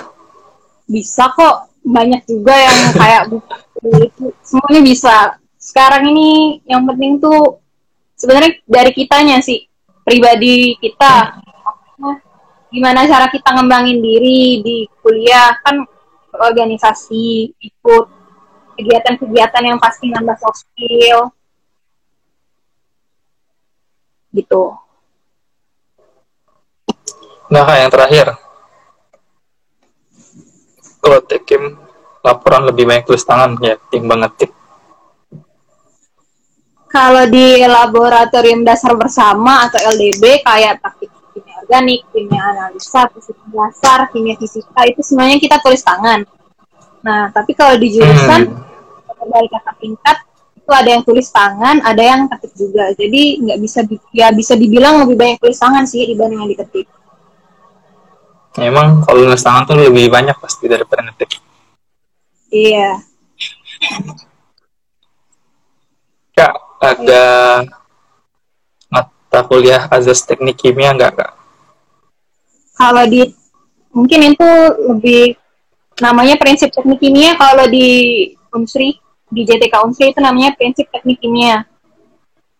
bisa kok. Banyak juga yang kayak itu semuanya bisa. Sekarang ini yang penting tuh sebenarnya dari kitanya sih. Pribadi kita. Gimana cara kita ngembangin diri di kuliah? Kan organisasi ikut kegiatan-kegiatan yang pasti nambah soft skill gitu Nah, yang terakhir. Kalau Tekim, laporan lebih banyak tulis tangan ya, timbang ngetik. kalau di laboratorium dasar bersama atau LDB kayak praktik kimia organik, kimia analisa, fisika dasar, kimia fisika itu semuanya kita tulis tangan. Nah, tapi kalau di jurusan Hmm. dari kakak tingkat itu ada yang tulis tangan, ada yang ketik juga. Jadi nggak bisa ya bisa dibilang lebih banyak tulis tangan sih dibanding yang diketik. Emang kalau nulis tangan tuh lebih banyak pasti daripada ngetik. Iya. Kak, ada mata kuliah azas teknik kimia nggak, Kak? Kalau di mungkin itu lebih namanya prinsip teknik kimia kalau di Unsri di JTK Unsri itu namanya prinsip teknik kimia.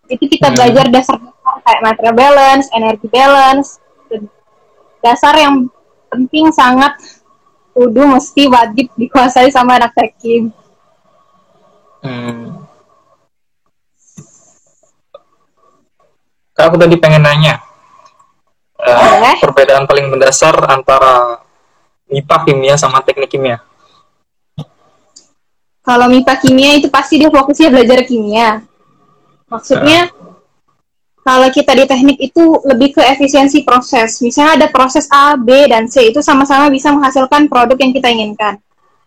Itu kita Hmm. belajar dasar-dasar kayak material balance, energy balance, dasar yang penting sangat kudu mesti wajib dikuasai sama anak tekim. Hmm. Kak, aku tadi pengen nanya. eh, Boleh. perbedaan paling mendasar antara MIPA kimia sama teknik kimia. Kalau MIPA kimia itu pasti dia fokusnya belajar kimia. Maksudnya kalau kita di teknik itu lebih ke efisiensi proses. Misalnya ada proses A, B, dan C itu sama-sama bisa menghasilkan produk yang kita inginkan.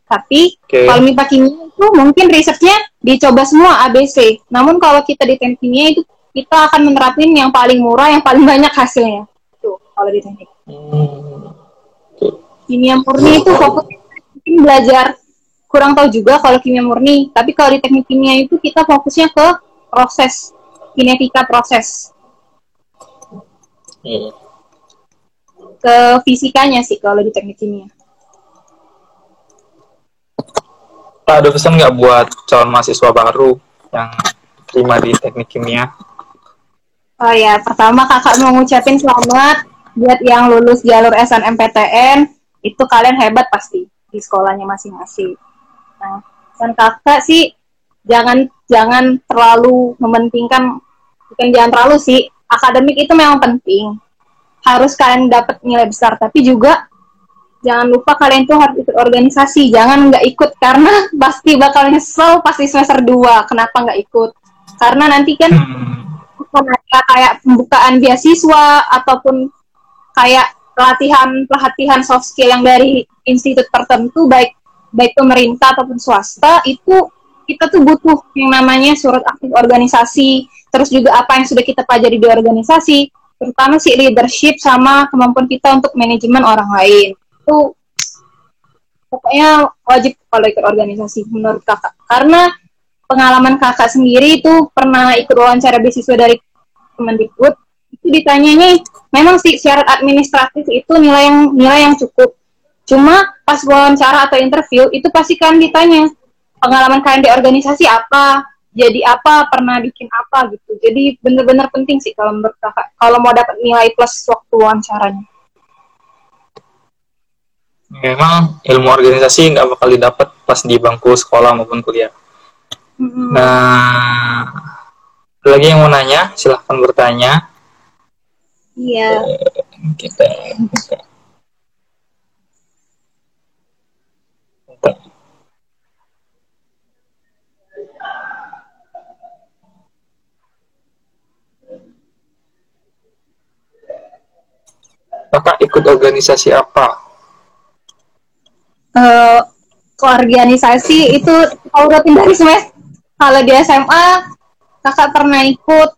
Tapi Oke. kalau MIPA kimia itu mungkin risetnya dicoba semua A, B, C. Namun kalau kita di teknik kimia itu kita akan menerapin yang paling murah, yang paling banyak hasilnya. Itu kalau di teknik. Hmm. Kimia murni itu fokus mungkin belajar kurang tahu juga kalau kimia murni. Tapi kalau di teknik kimia itu kita fokusnya ke proses, kinetika proses, Hmm. ke fisikanya sih kalau di teknik kimia. Pak, ada pesan nggak buat calon mahasiswa baru yang terima di teknik kimia? Oh ya, pertama kakak mau ngucapin selamat buat yang lulus jalur SNMPTN, itu kalian hebat pasti di sekolahnya masing-masing. Nah, dan kakak sih jangan jangan terlalu mementingkan, bukan jangan terlalu sih, akademik itu memang penting. Harus kalian dapat nilai besar, tapi juga jangan lupa kalian tuh harus ikut organisasi, jangan nggak ikut karena pasti bakal nyesel pasti semester 2 kenapa nggak ikut. Karena nanti kan Hmm. ada kayak pembukaan beasiswa ataupun kayak pelatihan pelatihan soft skill yang dari institut tertentu baik baik pemerintah ataupun swasta itu kita tuh butuh yang namanya surat aktif organisasi. Terus juga apa yang sudah kita pelajari di organisasi terutama sih leadership sama kemampuan kita untuk manajemen orang lain. Itu pokoknya wajib kalau ikut organisasi menurut kakak. Karena pengalaman kakak sendiri itu pernah ikut wawancara beasiswa dari Kemendikbud itu ditanyanya memang sih syarat administratif itu nilai yang nilai yang cukup cuma pas wawancara atau interview itu pasti kan ditanya pengalaman kalian di organisasi apa jadi apa pernah bikin apa gitu jadi bener-bener penting sih kalau menurut kakak kalau mau dapat nilai plus waktu wawancaranya Memang ilmu organisasi nggak bakal didapat pas di bangku sekolah maupun kuliah. Mm-mm. Nah, lagi yang mau nanya, silahkan bertanya. iya Kita buka. Kakak ikut organisasi apa? eh organisasi itu kalau rutin dari semester kalau di SMA kakak pernah ikut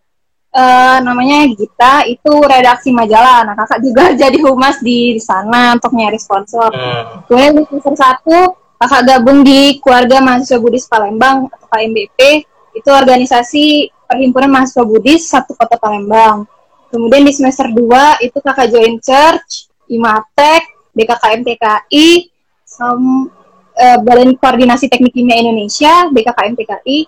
eh, namanya Gita itu redaksi majalah. Nah kakak juga jadi humas di, di sana untuk nyari sponsor. Hmm. kemudian di semester satu kakak gabung di keluarga mahasiswa Budis Palembang atau KMBP itu organisasi perhimpunan mahasiswa Budis satu kota Palembang kemudian di semester 2 itu kakak join church IMATEK BKKM TKI Sam, eh, Badan Koordinasi Teknik Kimia Indonesia, BKKM TKI,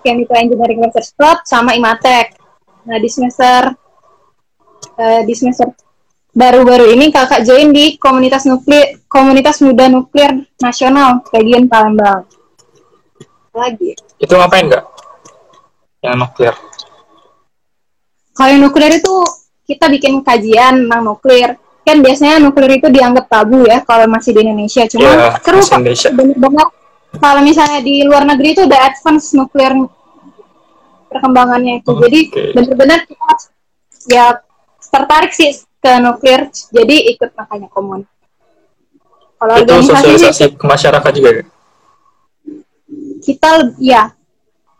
Chemical Engineering Research Club, sama IMATEK. Nah, di semester eh, di semester baru-baru ini kakak join di komunitas nuklir komunitas muda nuklir nasional bagian Palembang. Lagi. Itu ngapain nggak? Yang nuklir. Kalau nuklir itu kita bikin kajian tentang nuklir. Kan biasanya nuklir itu dianggap tabu ya kalau masih di Indonesia. Cuma Iya, seru kok. Banget. Kalau misalnya di luar negeri itu udah advance nuklir perkembangannya itu. Jadi Oke. bener-bener kita ya tertarik sih ke nuklir. Jadi ikut makanya komun. Kalau Itu sih sosialisasi ke masyarakat juga ya? kita ya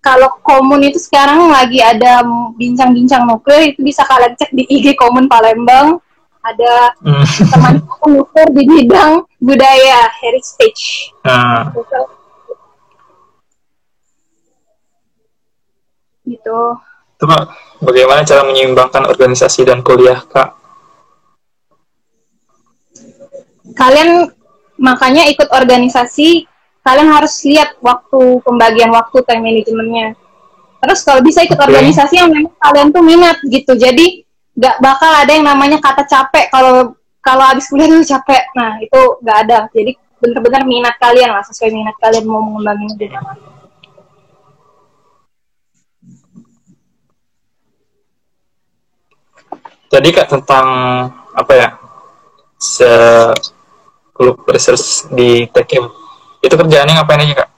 kalau komun itu sekarang lagi ada bincang-bincang nuklir itu bisa kalian cek di IG Komun Palembang ada Hmm. teman nuklir di bidang budaya heritage Nah, gitu itu Kak, bagaimana cara menyeimbangkan organisasi dan kuliah, Kak? kalian makanya ikut organisasi kalian harus lihat waktu pembagian waktu time manajemennya terus kalau bisa ikut Oke. organisasi yang memang kalian tuh minat gitu jadi nggak bakal ada yang namanya kata capek kalau kalau habis kuliah tuh capek nah itu nggak ada jadi benar-benar minat kalian lah sesuai minat kalian mau mengembangin diri Jadi Kak tentang apa ya? Se klub research di TKM. Itu kerjaannya ngapain aja, Kak?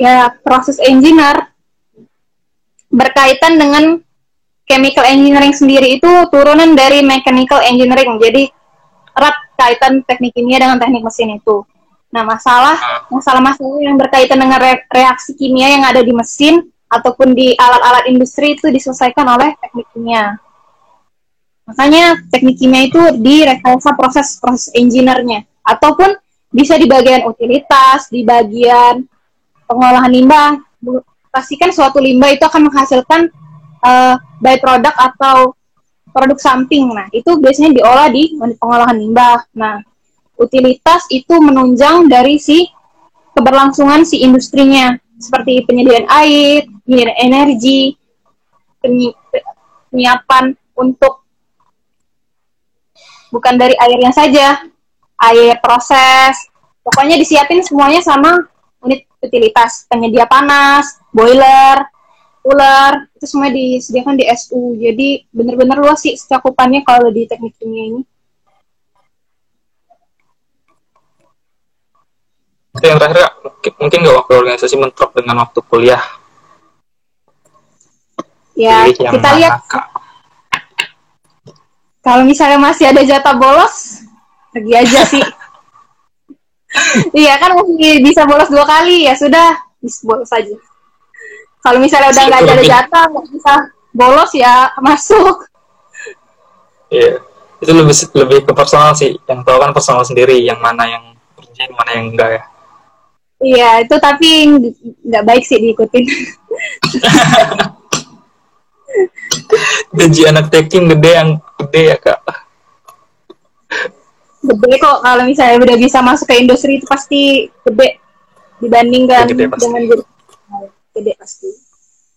ya proses engineer berkaitan dengan chemical engineering sendiri itu turunan dari mechanical engineering. Jadi erat kaitan teknik kimia dengan teknik mesin itu. Nah, masalah masalah-masalah yang berkaitan dengan re reaksi kimia yang ada di mesin ataupun di alat-alat industri itu diselesaikan oleh teknik kimia. Makanya teknik kimia itu di rekayasa proses-proses engineer-nya ataupun bisa di bagian utilitas, di bagian pengolahan limbah. Pastikan suatu limbah itu akan menghasilkan uh, byproduct atau produk samping. Nah, itu biasanya diolah di pengolahan limbah. Nah, utilitas itu menunjang dari si keberlangsungan si industrinya, seperti penyediaan air, penyediaan energi, penyiapan untuk bukan dari airnya saja, air proses, pokoknya disiapin semuanya sama unit utilitas, penyedia panas, boiler, cooler, itu semua disediakan di SU. Jadi benar-benar luas sih cakupannya kalau di teknik kimia ini. Yang terakhir, mungkin, nggak waktu organisasi mentok dengan waktu kuliah. Ya, kita lihat. Kalau misalnya masih ada jatah bolos, pergi aja sih. iya kan masih bisa bolos dua kali, ya sudah, bisa bolos aja. Kalau misalnya udah nggak ada jatah, nggak bisa bolos ya masuk. Iya, itu lebih lebih ke personal sih. Yang tahu kan personal sendiri, yang mana yang perjanjian, mana yang enggak ya. Iya, itu tapi nggak baik sih diikutin. Gaji anak taking gede yang gede ya kak. Gede kok kalau misalnya udah bisa masuk ke industri itu pasti gede dibandingkan gede pasti. dengan gede pasti.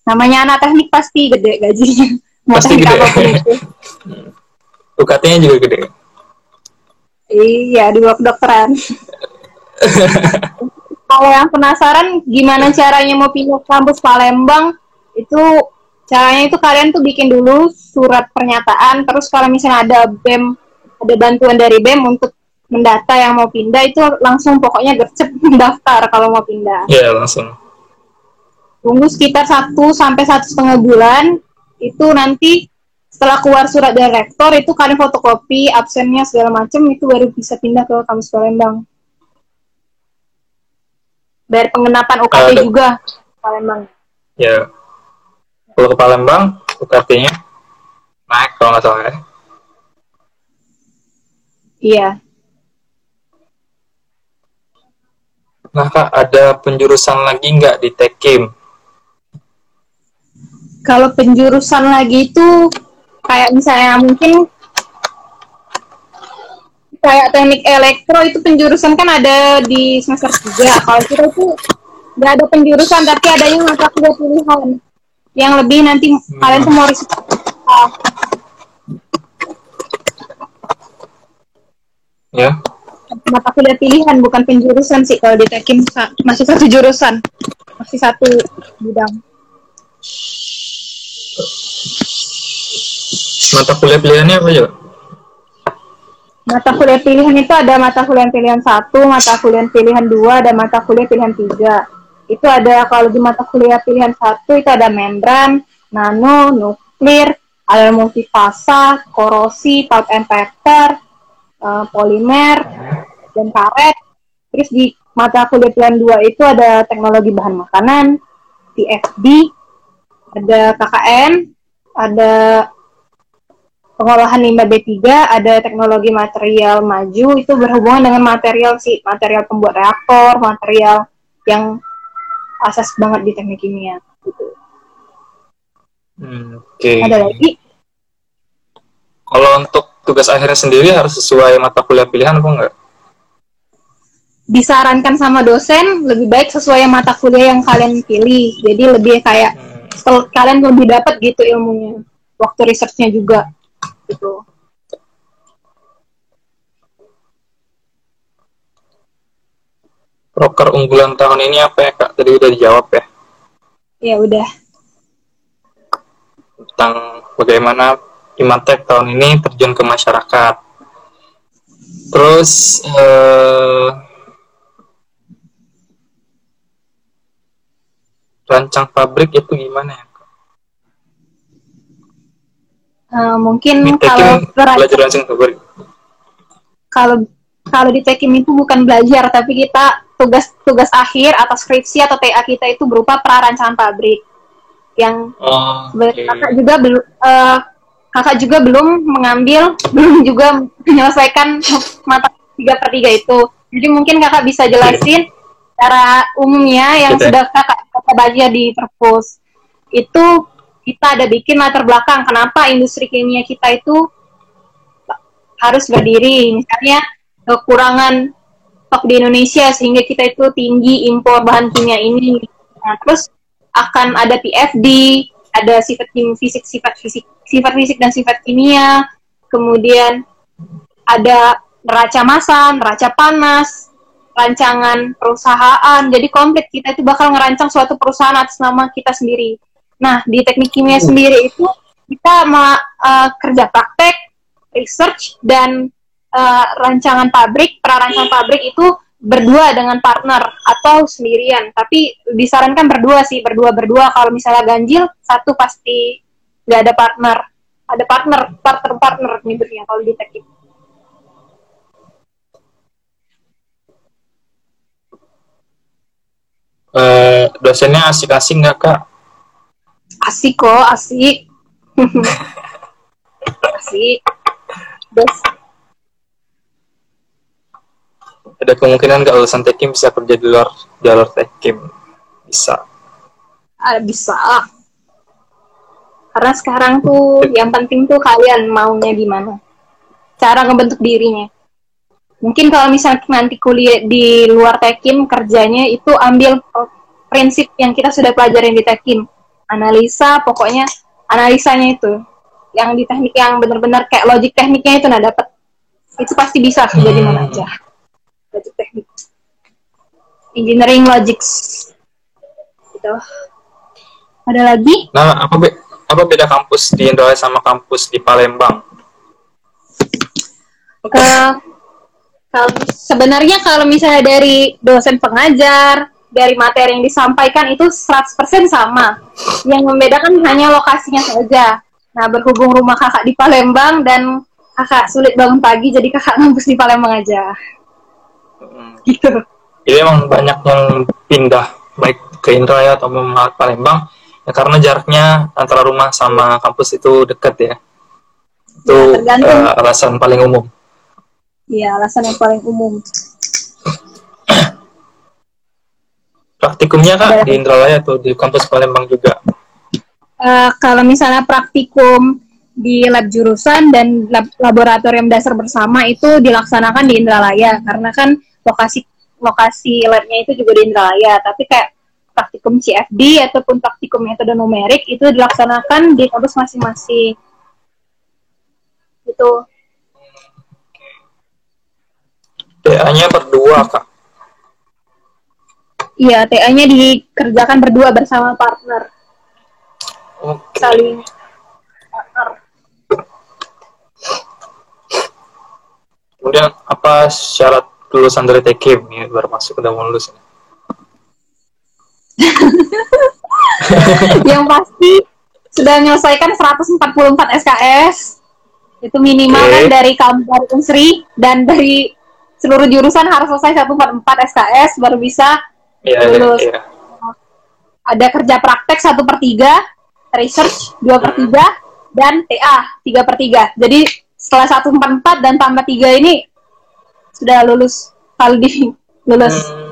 Namanya anak teknik pasti gede gajinya. Mau pasti gede. UKT-nya juga gede. Iya, di bawah kedokteran. Kalau yang penasaran gimana caranya mau pindah kampus Palembang, itu caranya itu kalian tuh bikin dulu surat pernyataan, terus kalau misalnya ada BEM, ada bantuan dari BEM untuk mendata yang mau pindah, itu langsung pokoknya gercep mendaftar kalau mau pindah. Iya, langsung. Tunggu sekitar satu sampai satu setengah bulan itu nanti setelah keluar surat dari rektor itu kalian fotokopi absennya segala macam itu baru bisa pindah ke kampus Palembang. Bayar pengenapan UKT uh, juga Palembang. Ya. Kalau ke Palembang UKT-nya naik kalau nggak salah ya iya Nah, Kak, ada penjurusan lagi nggak di Tekim? kalau penjurusan lagi itu kayak misalnya mungkin kayak teknik elektro itu penjurusan kan ada di semester 3 kalau kita itu nggak ada penjurusan tapi adanya mata kuliah pilihan yang lebih nanti hmm. kalian semua harus ya mata kuliah pilihan bukan penjurusan sih kalau di Tekim masih satu jurusan masih satu bidang Mata kuliah pilihannya apa ya? Mata kuliah pilihan itu ada mata kuliah pilihan satu, mata kuliah pilihan dua, ada mata kuliah pilihan tiga. Itu ada kalau di mata kuliah pilihan satu itu ada membran, nano, nuklir, ada multifasa, korosi, pulp and paper, uh, polimer, dan karet. Terus di mata kuliah pilihan dua itu ada teknologi bahan makanan, TFD, ada KKN, ada pengolahan limbah B3, ada teknologi material maju itu berhubungan dengan material sih, material pembuat reaktor, material yang asas banget di teknik kimia gitu. Hmm, Oke. Okay. Ada lagi? Kalau untuk tugas akhirnya sendiri harus sesuai mata kuliah pilihan apa enggak? Disarankan sama dosen lebih baik sesuai mata kuliah yang kalian pilih. Jadi lebih kayak hmm kalian lebih dapat gitu ilmunya waktu researchnya juga gitu Proker unggulan tahun ini apa ya kak? Tadi udah dijawab ya? Ya udah. Tentang bagaimana Imatek tahun ini terjun ke masyarakat. Terus eh, rancang pabrik itu gimana ya? Eh, mungkin kalau belajar rancang pabrik. kalau kalau di Tekim itu bukan belajar tapi kita tugas tugas akhir atau skripsi atau TA kita itu berupa prarancangan pabrik yang Oh, kakak juga belum eh, kakak juga belum mengambil belum juga menyelesaikan mata tiga per tiga itu. Jadi mungkin kakak bisa jelasin cara umumnya yang sudah kakak kakak baca di perpus. Itu kita ada bikin latar belakang kenapa industri kimia kita itu harus berdiri. Misalnya kekurangan stok di Indonesia sehingga kita itu tinggi impor bahan kimia ini. Nah, terus akan ada PFD ada sifat kim fisik sifat fisik sifat fisik dan sifat kimia. Kemudian ada neraca massa neraca panas rancangan perusahaan. Jadi komplit kita itu bakal ngerancang suatu perusahaan atas nama kita sendiri. Nah di teknik kimia sendiri itu kita ma- eh, kerja praktek research dan eh, rancangan pabrik prarancangan pabrik itu berdua dengan partner atau sendirian. Tapi disarankan berdua sih berdua berdua. Kalau misalnya ganjil satu pasti nggak ada partner. Ada partner partner partner nyebutnya kalau di teknik Eh, dosennya asik-asik nggak kak? asik kok asik. Asik. Terus Ada kemungkinan nggak lulusan Tekim bisa kerja di luar jalur Tekim? Bisa. ah, bisa. Karena sekarang tuh yang penting tuh kalian maunya gimana cara ngebentuk dirinya. Mungkin kalau misalnya nanti kuliah di luar tekim kerjanya itu ambil prinsip yang kita sudah pelajarin di tekim analisa pokoknya analisanya itu. Yang di teknik yang benar-benar kayak logik tekniknya itu nah dapat itu pasti bisa kerja di mana aja logik teknik engineering logics. Gitu. Ada lagi? Nah, apa be- apa beda kampus di Indonesia sama kampus di Palembang? ke kalau sebenarnya kalau misalnya dari dosen pengajar dari materi yang disampaikan itu 100% sama. Yang membedakan hanya lokasinya saja. Nah berhubung rumah kakak di Palembang dan kakak sulit bangun pagi jadi kakak ngampus di Palembang aja. Gitu Jadi emang banyak yang pindah baik ke Indralaya atau memang Palembang ya karena jaraknya antara rumah sama kampus itu dekat ya. Itu Ya, eh, alasan paling umum. Iya alasan yang paling umum Praktikumnya kak Ada. di Indralaya atau di kampus Palembang juga? Eh, kalau misalnya praktikum di lab jurusan dan lab laboratorium dasar bersama itu dilaksanakan di Indralaya karena kan lokasi lokasi labnya itu juga di Indralaya tapi kayak praktikum CFD ataupun praktikum metode numerik itu dilaksanakan di kampus masing-masing itu TA-nya berdua kak. iya TA-nya dikerjakan berdua bersama partner Oke. saling partner Kemudian apa syarat lulusan dari TKIM ya baru masuk udah mau lulus? yang pasti sudah menyelesaikan 144 SKS itu minimal Oke. kan dari kampus Unsri dan dari seluruh jurusan harus selesai 144 SKS baru bisa Iya, iya, Lulus. iya. ada kerja praktek 1 per 3 research 2 per 3 dan TA 3 per 3 jadi setelah 144 dan tambah 3 ini sudah lulus kalau di lulus Hmm,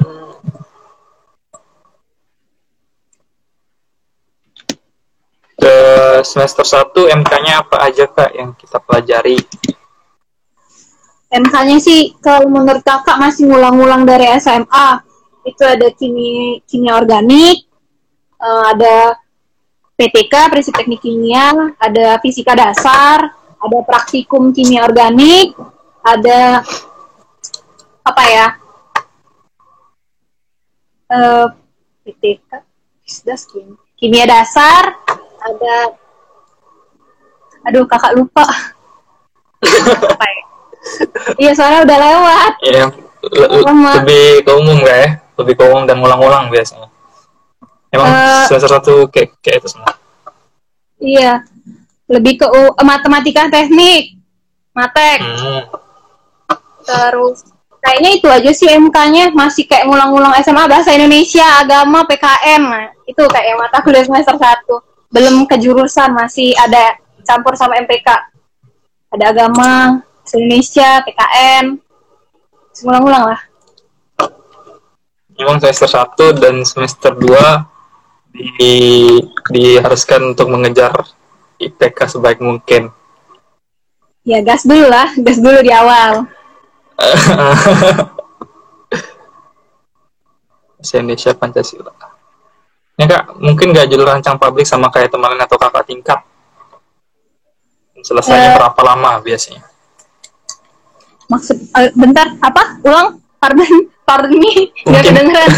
ke semester 1 MK-nya apa aja kak yang kita pelajari? MK-nya sih kalau menurut kakak masih ngulang-ngulang dari SMA. Itu ada kimia, kimia organik, eh, ada PTK, prinsip teknik kimia, ada fisika dasar, ada praktikum kimia organik, ada apa ya? Eh, PTK, das kimia. kimia dasar, ada aduh kakak lupa apa ya? Iya soalnya udah lewat. Ya, le- le- Sama. lebih ke umum gak ya? Lebih ke umum dan ngulang-ngulang biasanya. Emang Eh, semester satu kayak kayak itu semua. Iya. Lebih ke U- matematika teknik. Matek. Hmm. Terus kayaknya itu aja sih MK-nya masih kayak ngulang-ngulang SMA bahasa Indonesia, agama, PKN. Nah, itu kayak mata kuliah semester 1. Belum ke jurusan, masih ada campur sama MPK. Ada agama, bahasa Indonesia, PKN. Terus Ngulang-ngulang lah. Emang semester 1 dan semester 2 di diharuskan untuk mengejar IPK sebaik mungkin. Ya gas dulu lah, gas dulu di awal. Bahasa Indonesia Pancasila. Ya kak, mungkin nggak judul rancang publik sama kayak teman atau kakak tingkat. Selesainya Eh. berapa lama biasanya? Maksud, eh, bentar, apa? Ulang? Pardon, pardon nih, nggak Mungkin. kedengeran.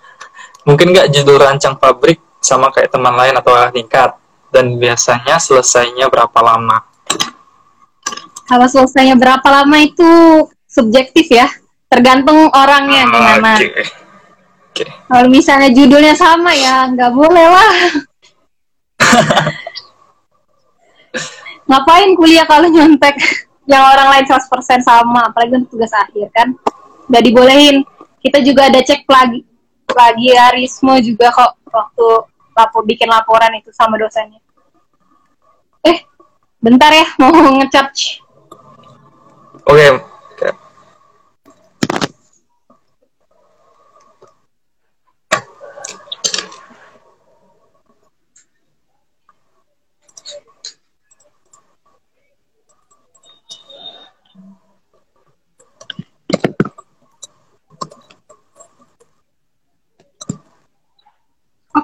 Mungkin nggak judul rancang pabrik sama kayak teman lain atau kakak tingkat. Dan biasanya selesainya berapa lama? Kalau selesainya berapa lama itu subjektif ya, tergantung orangnya gimana. Oke. Oke. Kalau misalnya judulnya sama ya nggak boleh lah. Ngapain kuliah kalau nyontek yang orang lain 100% sama, apalagi untuk tugas akhir kan? Nggak dibolehin. Kita juga ada cek plagi plagiarisme juga kok waktu lapor bikin laporan itu sama dosennya. Eh, bentar ya mau ngecharge. Oke. Oke.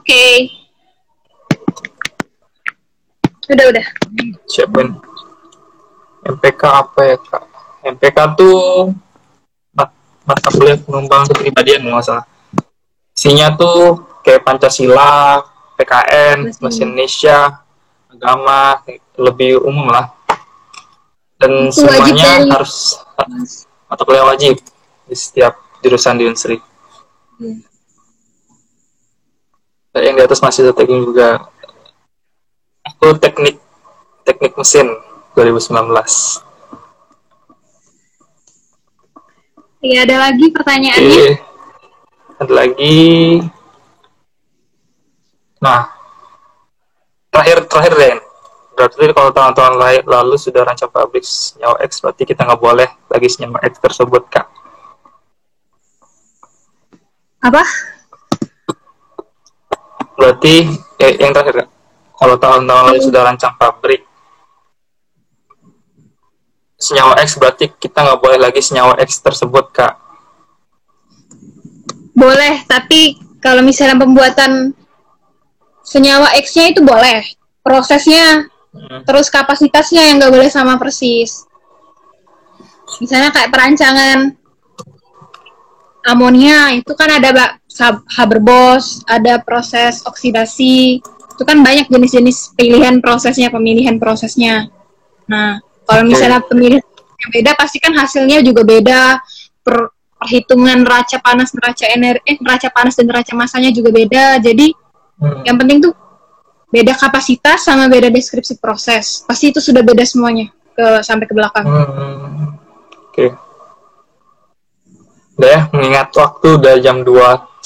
Oke. Udah udah. Siapin. MPK apa ya kak? MPK tuh mat- mata kuliah pengembangan kepribadian nggak salah. Isinya tuh kayak Pancasila, PKN, Bahasa bahasa Indonesia, agama, lebih umum lah. Dan Itu wajib semuanya dari- harus mata kuliah wajib di setiap jurusan di Unsri. Hmm. Yang di atas masih teknik juga. Aku teknik teknik mesin 2019. Iya, ada lagi pertanyaannya? Oke. Ada lagi. Nah, terakhir terakhir Den. Berarti kalau tahun-tahun lalu sudah rancang pabrik senyawa X, berarti kita nggak boleh lagi senyawa X tersebut, Kak. Apa? Berarti eh, yang terakhir, Kak. Kalau tahun-tahun lalu sudah rancang pabrik senyawa X, berarti kita nggak boleh lagi senyawa X tersebut, Kak. Boleh, tapi kalau misalnya pembuatan senyawa X-nya itu boleh. Prosesnya, Hmm. terus kapasitasnya yang nggak boleh sama persis. Misalnya kayak perancangan amonia, itu kan ada Mbak, Haber-Bosch, ada proses oksidasi, itu kan banyak jenis-jenis pilihan prosesnya, pemilihan prosesnya. Nah, kalau misalnya pemilihan yang beda, pasti kan hasilnya juga beda. Per- perhitungan neraca panas, neraca energi, eh, neraca panas dan neraca masanya juga beda. Jadi Hmm. yang penting tuh beda kapasitas sama beda deskripsi proses. Pasti itu sudah beda semuanya ke sampai ke belakang. Hmm. Oke. Udah ya, mengingat waktu udah jam 2.19.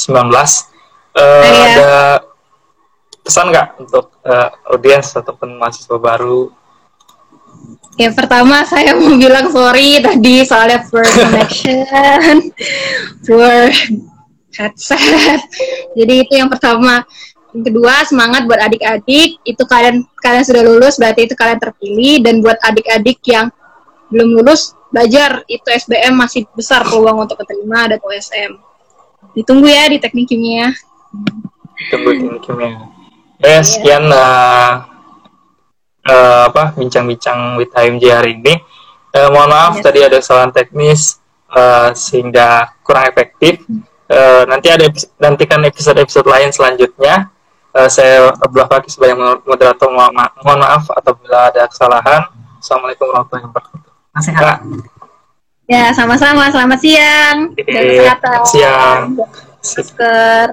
Eh Iya. Ada pesan nggak untuk eh, audiens ataupun mahasiswa baru? Yang pertama saya mau bilang sorry tadi soalnya poor connection, poor headset. Jadi itu yang pertama. Yang kedua semangat buat adik-adik. Itu kalian kalian sudah lulus berarti itu kalian terpilih dan buat adik-adik yang belum lulus belajar itu SBM masih besar peluang untuk keterima dan USM. Ditunggu ya di teknik kimia. Tunggu ini kimia. Ya, sekian eh, eh, apa bincang-bincang with HMJ hari ini. Eh, mohon maaf Yes. tadi ada kesalahan teknis eh, sehingga kurang efektif. Eh, nanti ada nantikan episode-episode lain selanjutnya. Eh, saya Abdullah Fakih sebagai moderator mohon ma- mohon maaf apabila ada kesalahan. Assalamualaikum warahmatullahi wabarakatuh. Kak. Ya, sama-sama. Selamat siang. Jaga Oke, kesehatan. siang. Masker.